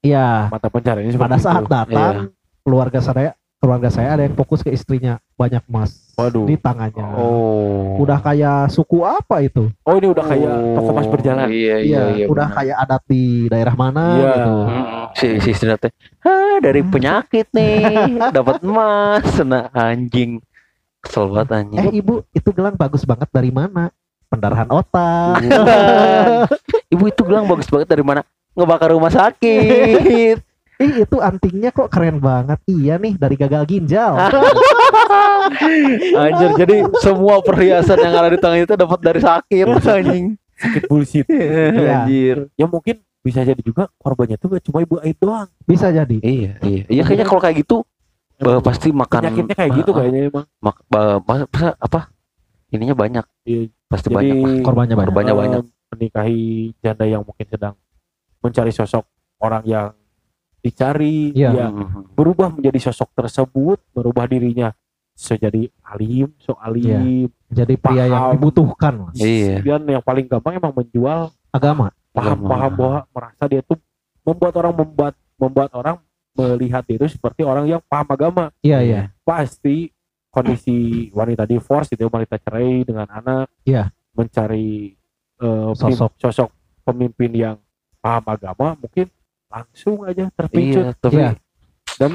iya Mata pencariannya pada saat itu. datang keluarga saya keluarga saya ada yang fokus ke istrinya banyak emas Waduh. di tangannya Oh. udah kayak suku apa itu Oh, ini udah kayak toko mas berjalan. Iya iya Iya, iya. udah benar. kayak adat di daerah mana Iya. gitu. Mm, si si istri teh ah dari penyakit nih dapat emas nah anjing kesel banget anjing Eh ibu, itu gelang bagus banget dari mana? Pendarahan otak. ibu itu gelang bagus banget dari mana ngebakar rumah sakit Ih itu antingnya kok keren banget. Iya nih dari gagal ginjal. anjir jadi semua perhiasan yang ada di tangan itu dapat dari sakit anjing Sakit bullshit. Iya. anjir Ya mungkin bisa jadi juga korbannya tuh gak cuma ibu Aid doang. Bisa jadi. iya iya iya kayaknya kalau kayak gitu eh, pasti makan Penyakitnya kayak gitu Ah, kayaknya emang. mak, ba- masa- masa apa ininya banyak Iya, pasti Jadi banyak. Korbannya banyak. Korbannya eh, banyak. menikahi janda yang mungkin sedang mencari sosok orang yang dicari, Iya. dia berubah menjadi sosok tersebut, merubah dirinya so jadi alim, so alim, Jadi pria yang Paham. dibutuhkan lah. Iya. dan yang paling gampang emang menjual agama. paham-paham Agama. bahwa merasa dia tuh membuat orang membuat membuat orang melihat dia itu seperti orang yang paham agama. Iya iya. Pasti kondisi wanita divorce itu wanita cerai dengan anak, Iya. mencari eh, Sosok. sosok pemimpin yang paham agama mungkin langsung aja terpicut Iya, tapi Iya. dan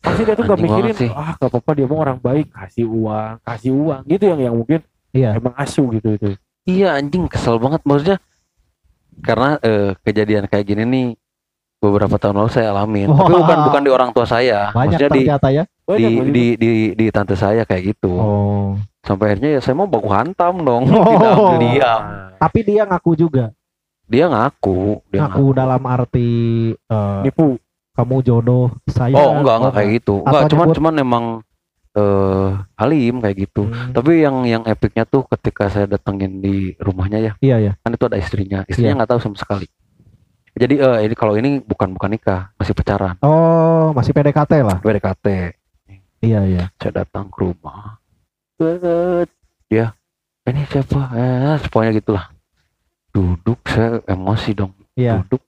pasti dia tuh gak mikirin ah gak apa-apa dia mau orang baik kasih uang kasih uang gitu yang yang mungkin Iya. emang asu gitu itu Iya anjing kesel banget maksudnya karena eh, kejadian kayak gini nih beberapa tahun lalu saya alamin tapi Wah. bukan bukan di orang tua saya Banyak maksudnya di ya. di, Banyak, di di di tante saya kayak gitu Oh. sampai akhirnya ya saya mau baku hantam dong Oh. tidak diam Tapi dia ngaku juga. Dia ngaku dia Ngaku dalam arti eh, nipu kamu jodoh saya. oh enggak enggak kayak gitu enggak cuman nyebut- cuman emang eh halim kayak gitu Hmm, tapi yang yang epicnya tuh ketika saya datengin di rumahnya ya Iya ya. kan itu ada istrinya istrinya nggak tahu sama sekali Jadi eh ini kalau ini bukan bukan nikah, masih pacaran. Oh, masih PDKT lah. PDKT. Iya, iya. Saya datang ke rumah. Set. Ya, ini siapa? Eh, pokoknya gitulah. Duduk saya emosi dong. Iya. Duduk.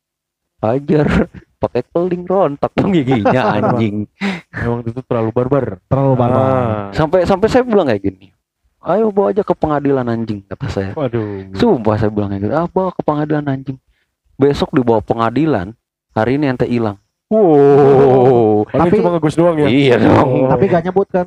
Hajar pakai keling rontak dong giginya anjing. Emang itu terlalu barbar. Terlalu barbar. Ah. Sampai sampai saya bilang kayak gini. Ayo bawa aja ke pengadilan anjing kata saya. Waduh. Sumpah saya bilang kayak gitu. Ah, bawa ke pengadilan anjing. Besok dibawa pengadilan. Hari ini ente hilang. Wow. Tapi Tapi- cuma ngegus doang ya. Iya dong. Tapi gak nyebut kan.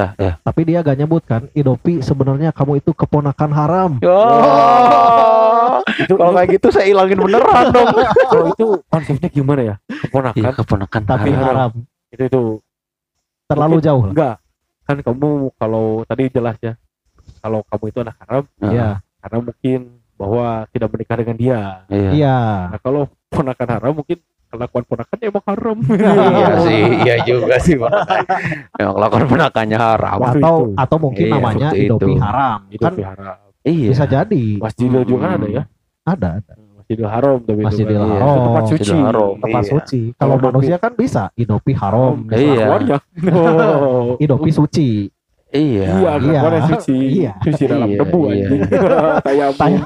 Ah, ya. Tapi dia gak nyebut kan. Idopi sebenarnya kamu itu keponakan haram. Oh. Itu, Kalau kayak gitu saya hilangin beneran dong. kalau itu konsepnya gimana ya? Keponakan. Iya, keponakan Tapi haram. haram. Itu itu Terlalu Mungkin- jauh lah. enggak. Kan kamu kalau tadi jelas ya. Kalau kamu itu anak haram Nah, Iya. karena mungkin bahwa tidak menikah dengan dia. Iya. Iya. Nah, kalau ponakan haram mungkin kelakuan ponakannya emang haram. Iya sih, iya juga sih Pak. Yang lakukan penakannya haram. Waktu Atau itu. atau mungkin Iya, namanya Idopi haram. itu Kan haram. Iya. bisa jadi. Masjidil juga kan ada ya. Ada, ada. Masjidil Haram tapi Masjidil itu kan. Haram. Itu tempat suci. Masjidil Haram. Tempat Iya. suci. Kalau Idopi- manusia kan bisa Idopi haram. Iya. Kelakuannya. Oh. Idopi suci. Iya. Iya, kelakuannya suci. Iya. Suci dalam Iya, debu iya. anjing. Kayak Tanya.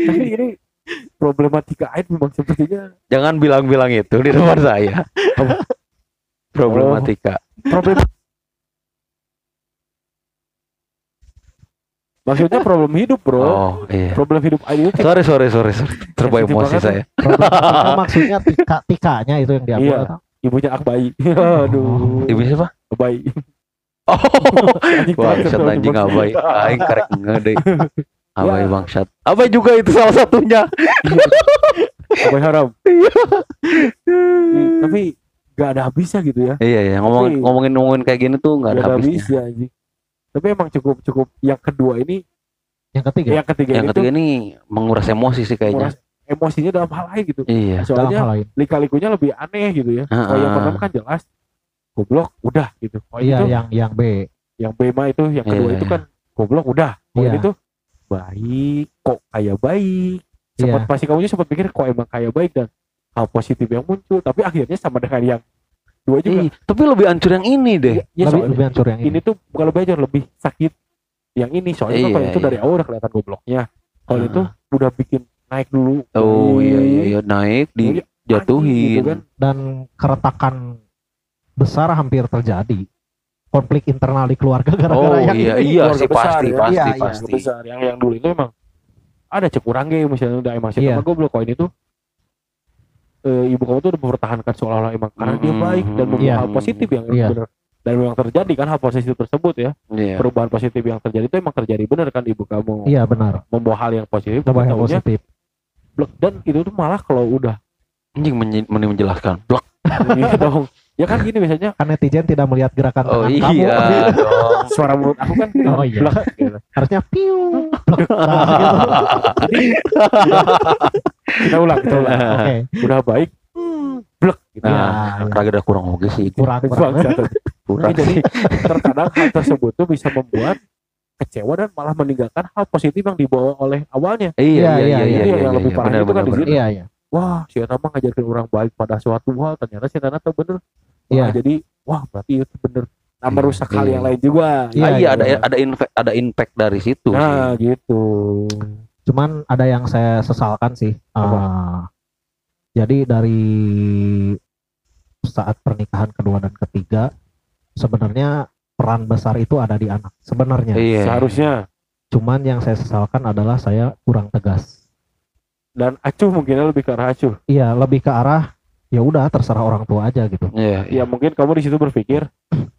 Tapi ini problematika air memang sepertinya Jangan bilang-bilang itu di depan saya. Problematika. problem Maksudnya problem hidup, Bro. Oh, iya. Problem hidup air itu Sorry, sorry, sorry, sorry. Terbawa Sensitif emosi banget saya. Maksudnya tika tikanya itu yang diambil. Iya. ibunya Akbai. Aduh. Ibu siapa? Akbai. Oh, banget, anjing Bang. abai. Aing karek ngede. Abai Ya. bangsat. Abai juga itu salah satunya. Akbai haram. Iya. Tapi gak ada habisnya gitu ya. Iya, iya. Ngomongin Tapi- ngomongin ngomongin kayak gini tuh nggak ada habisnya. habisnya. Tapi emang cukup cukup yang kedua ini, Yang ketiga yang ketiga Yang ini ketiga ini menguras emosi sih kayaknya. menguras emosinya dalam hal lain gitu. Iya. dalam Soalnya hal lain. lika-likunya lebih aneh gitu ya. Kalau yang Ah. pertama kan jelas goblok udah gitu. Oh Iya, itu yang yang B. yang B mah itu yang kedua Iya, itu iya. kan goblok udah. Oh Iya. ini tuh baik kok kayak baik. Sempat Iya. pasti kamu sempat pikir kok emang kayak baik dan hal positif yang muncul tapi akhirnya sama dengan yang dua juga. Ih, tapi lebih hancur yang ini deh. Ya, ya lebih lebih hancur yang ini. ini tuh bukan lebih aja lebih sakit yang ini soalnya kan Iya, kalau itu iya. dari awal udah kelihatan gobloknya. Kalau Ah. itu udah bikin naik dulu. Oh iya iya iya naik Iya, Anjing, gitu dijatuhin. kan. dan keretakan besar hampir terjadi. Konflik internal di keluarga gara-gara Oh yang iya ini. iya keluarga sih besar pasti ya. pasti Iya, iya. pasti. besar yang yang dulu itu emang ada cek kurang ge misalnya udah emang sih Iya. sama goblok kok ini tuh eh, ibu kamu tuh udah mempertahankan seolah-olah emang karena dia Mm-mm. baik dan membawa Iya. hal positif yang Iya. benar dan memang terjadi kan hal positif tersebut ya Iya. perubahan positif yang terjadi itu emang terjadi benar kan ibu kamu Iya benar. membawa hal yang positif Coba yang taunya positif. blek. dan itu tuh malah kalau udah Anjing menjelaskan. Blok. gitu dong ya kan gini biasanya Kan netizen tidak melihat gerakan Oh tangan iya kamu. dong. suara mulut aku kan Oh iya. blek gitu. Harusnya piu. Blok. Nah, gitu. kita ulang kita ulang Oke. udah baik blek gitu Nah, Ya, ada kurang oke sih. kurang kurang. Kurang jadi terkadang hal tersebut tuh bisa membuat kecewa dan malah meninggalkan hal positif yang dibawa oleh awalnya. Iya iya iya iya iya, iya. yang lebih iya, parah benar, itu kan di sini. Iya iya. Wah, si Eta mah ngajarkan orang baik pada suatu hal, ternyata si Eta tuh bener. Wah, Iya. jadi wah berarti itu bener. Nah, Iya, merusak hal iya. yang lain juga. Iya, Ah, iya ada iya. ada impact ada impact dari situ Nah, sih. gitu. Cuman ada yang saya sesalkan sih. Ah, jadi dari saat pernikahan kedua dan ketiga sebenarnya peran besar itu ada di anak sebenarnya. Iya. Seharusnya Cuman yang saya sesalkan adalah saya kurang tegas. dan acuh mungkin lebih ke arah acuh. Iya, lebih ke arah ya udah terserah orang tua aja gitu. Iya. Ya mungkin kamu di situ berpikir,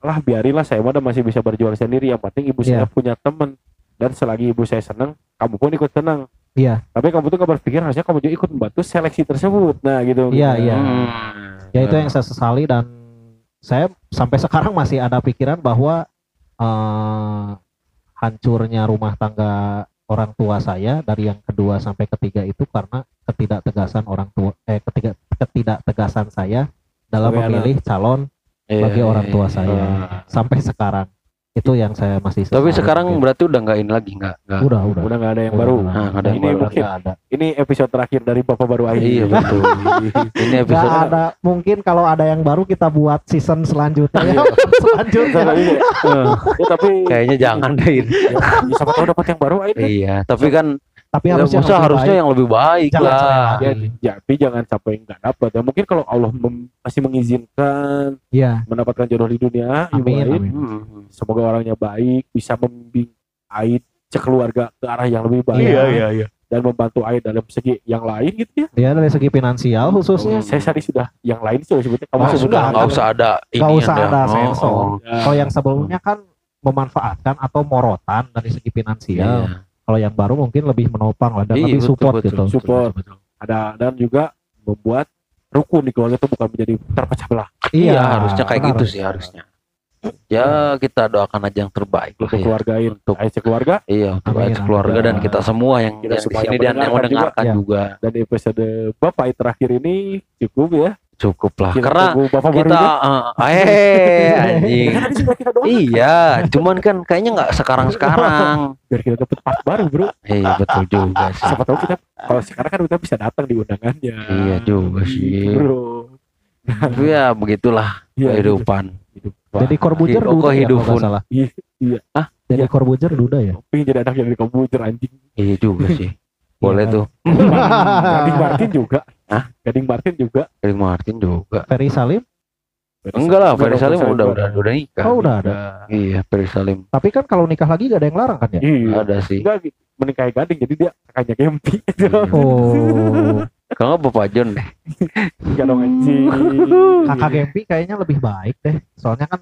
lah biarilah saya mah masih bisa berjuang sendiri. Yang penting ibu saya Iya. punya teman dan selagi ibu saya senang, kamu pun ikut senang. Iya, Tapi kamu tuh gak berpikir harusnya kamu juga ikut membantu seleksi tersebut. Nah gitu. Iya, iya. Hmm. ya itu yang saya sesali dan saya sampai sekarang masih ada pikiran bahwa eh, hancurnya rumah tangga orang tua saya dari yang kedua sampai ketiga itu karena ketidaktegasan orang tua eh ketiga ketidaktegasan saya dalam memilih calon Iya, bagi orang tua iya, saya Ah. sampai sekarang Itu yang saya masih Tapi sekarang mungkin. berarti udah nggak ini lagi nggak udah udah. Udah nggak ada yang Udah, baru. Nah, ada yang ini baru. mungkin ada. ini episode terakhir dari Bapak Baru Aidi. Iya betul. Ini Nggak episode ada. Mungkin kalau ada yang baru kita buat season selanjutnya. Iya. selanjutnya. Ya, tapi kayaknya jangan deh. ini. ya, siapa tahu dapat yang baru Aidi. Iya, tapi kan Tapi ya, harusnya harusnya baik. yang lebih baik Jangan lah. sampai Ya, ya, tapi jangan sampai nggak dapat ya. Mungkin kalau Allah mem- masih mengizinkan Iya. mendapatkan jodoh di dunia, Amin, Aid, amin. Hmm. semoga orangnya baik, bisa membimbing Aid sekeluarga ke arah yang lebih baik. Iya, iya. Dan membantu Aid dalam segi yang lain gitu ya. Ya dari segi finansial khususnya. Saya tadi sudah yang lain sudah sebutnya. Kamu Oh, sudah, Nggak usah ada ini Nggak usah ada. ada Oh, sensor. oh. Ya. Kalau yang sebelumnya kan memanfaatkan atau morotan dari segi finansial. Iya. Kalau yang baru mungkin lebih menopang lah dan Iya, lebih betul, support betul, gitu. Support. betul, betul. ada dan juga membuat rukun di keluarga itu bukan menjadi terpecah belah. Iya, harusnya kayak benar. gitu sih harusnya. Ya kita doakan aja yang terbaik lah Untuk ya. keluarga Aid, Untuk Aid sekeluarga iya untuk keluarga dan Ya. kita semua yang Kita yang di sini dan yang mendengarkan juga. juga, dan episode Bapak terakhir ini cukup ya. Cukup lah. Kita Karena Bapak kita barunya. eh eh anjing. Kan Iya, cuman kan kayaknya nggak sekarang-sekarang. biar kita dapat part baru, Bro. Iya betul juga sih. Siapa tahu kita kalau sekarang kan kita bisa datang di undangannya. Iya juga sih. Gitu, Bro. Tapi ya begitulah Iya, kehidupan. hidup. Jadi Oh, ya kehidupan. kalau nggak salah. Iya, iya. Ah, Jadi iya. Corbuzier duda ya. pengen jadi anak yang di anjing. Iya juga sih. Boleh Iya. tuh. Gading Martin juga. Hah? Gading Martin juga. Dari Martin juga. Ferry Salim. Enggak lah, Ferry Salim udah udah udah nikah. Oh udah ada. Iya, Ferry Salim Tapi kan kalau nikah lagi gak ada yang larang kan ya? Iya. ada sih. Enggak menikahi Gading jadi dia kakaknya Gempi. Iya. Oh, Kalau nggak Bapak John deh. Enggak dong anjing. kakak Gempi kayaknya lebih baik deh. Soalnya kan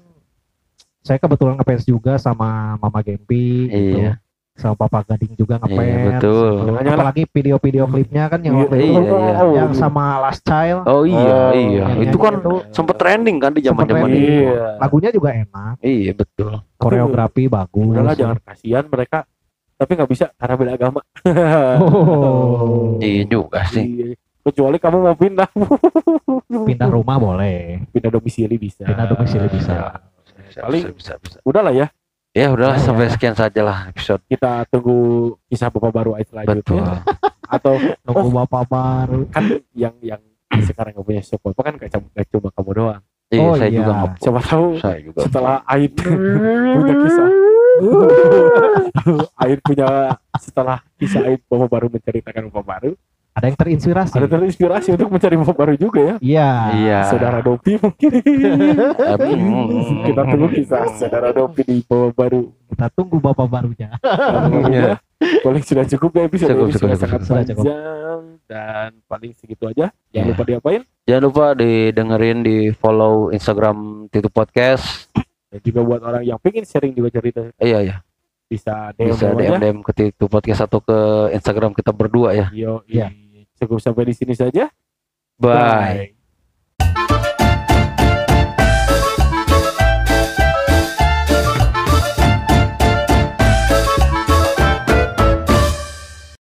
saya kebetulan ngefans juga sama Mama Gempi gitu. Iya. Sama Papa Gading juga ngefans. Iya, betul. Lah. Apalagi video-video klipnya kan yang Iya, itu iya, iya. yang sama Last Child. Oh iya, Oh, iya. yang Itu kan itu sempat trending kan di zaman-zaman itu. Iya. lagunya juga enak, Iya, betul. koreografi bagus. Udahlah jangan kasihan mereka tapi nggak bisa karena beda agama. Oh. Iya juga sih. Iya. Kecuali kamu mau pindah, Pindah rumah boleh. pindah domisili bisa. Pindah domisili bisa. Ya, Bisa, Paling- bisa, bisa, bisa. Udahlah ya, Ya udahlah Ya, sampai ya. sekian saja lah episode. kita tunggu kisah bapak baru Betul. selanjutnya. Atau Nunggu Oh. bapak baru. kan yang yang sekarang nggak punya siapa kan nggak cuma, kamu doang. Iya, Oh, saya iya. juga nggak Siapa tahu saya juga. setelah Aid punya kisah Aid punya setelah kisah Aid bapak baru menceritakan bapak baru Ada yang terinspirasi. ada terinspirasi untuk mencari bapak baru juga ya Iya. Iya. saudara Dopi mungkin kita tunggu kisah saudara Dopi di bapak baru Kita tunggu bapak barunya. Iya. paling sudah cukup ya episode Cukup, ini cukup, sudah cukup, sangat cukup. Sudah cukup. panjang dan paling segitu aja jangan Iya. lupa diapain Jangan lupa didengerin di follow Instagram Titu Podcast. dan juga buat orang yang pengen sharing juga cerita Iya ya, bisa DM bisa. DM DM ke Titu Podcast atau ke Instagram kita berdua ya. Yo, Iya. cukup sampai di sini saja. Bye.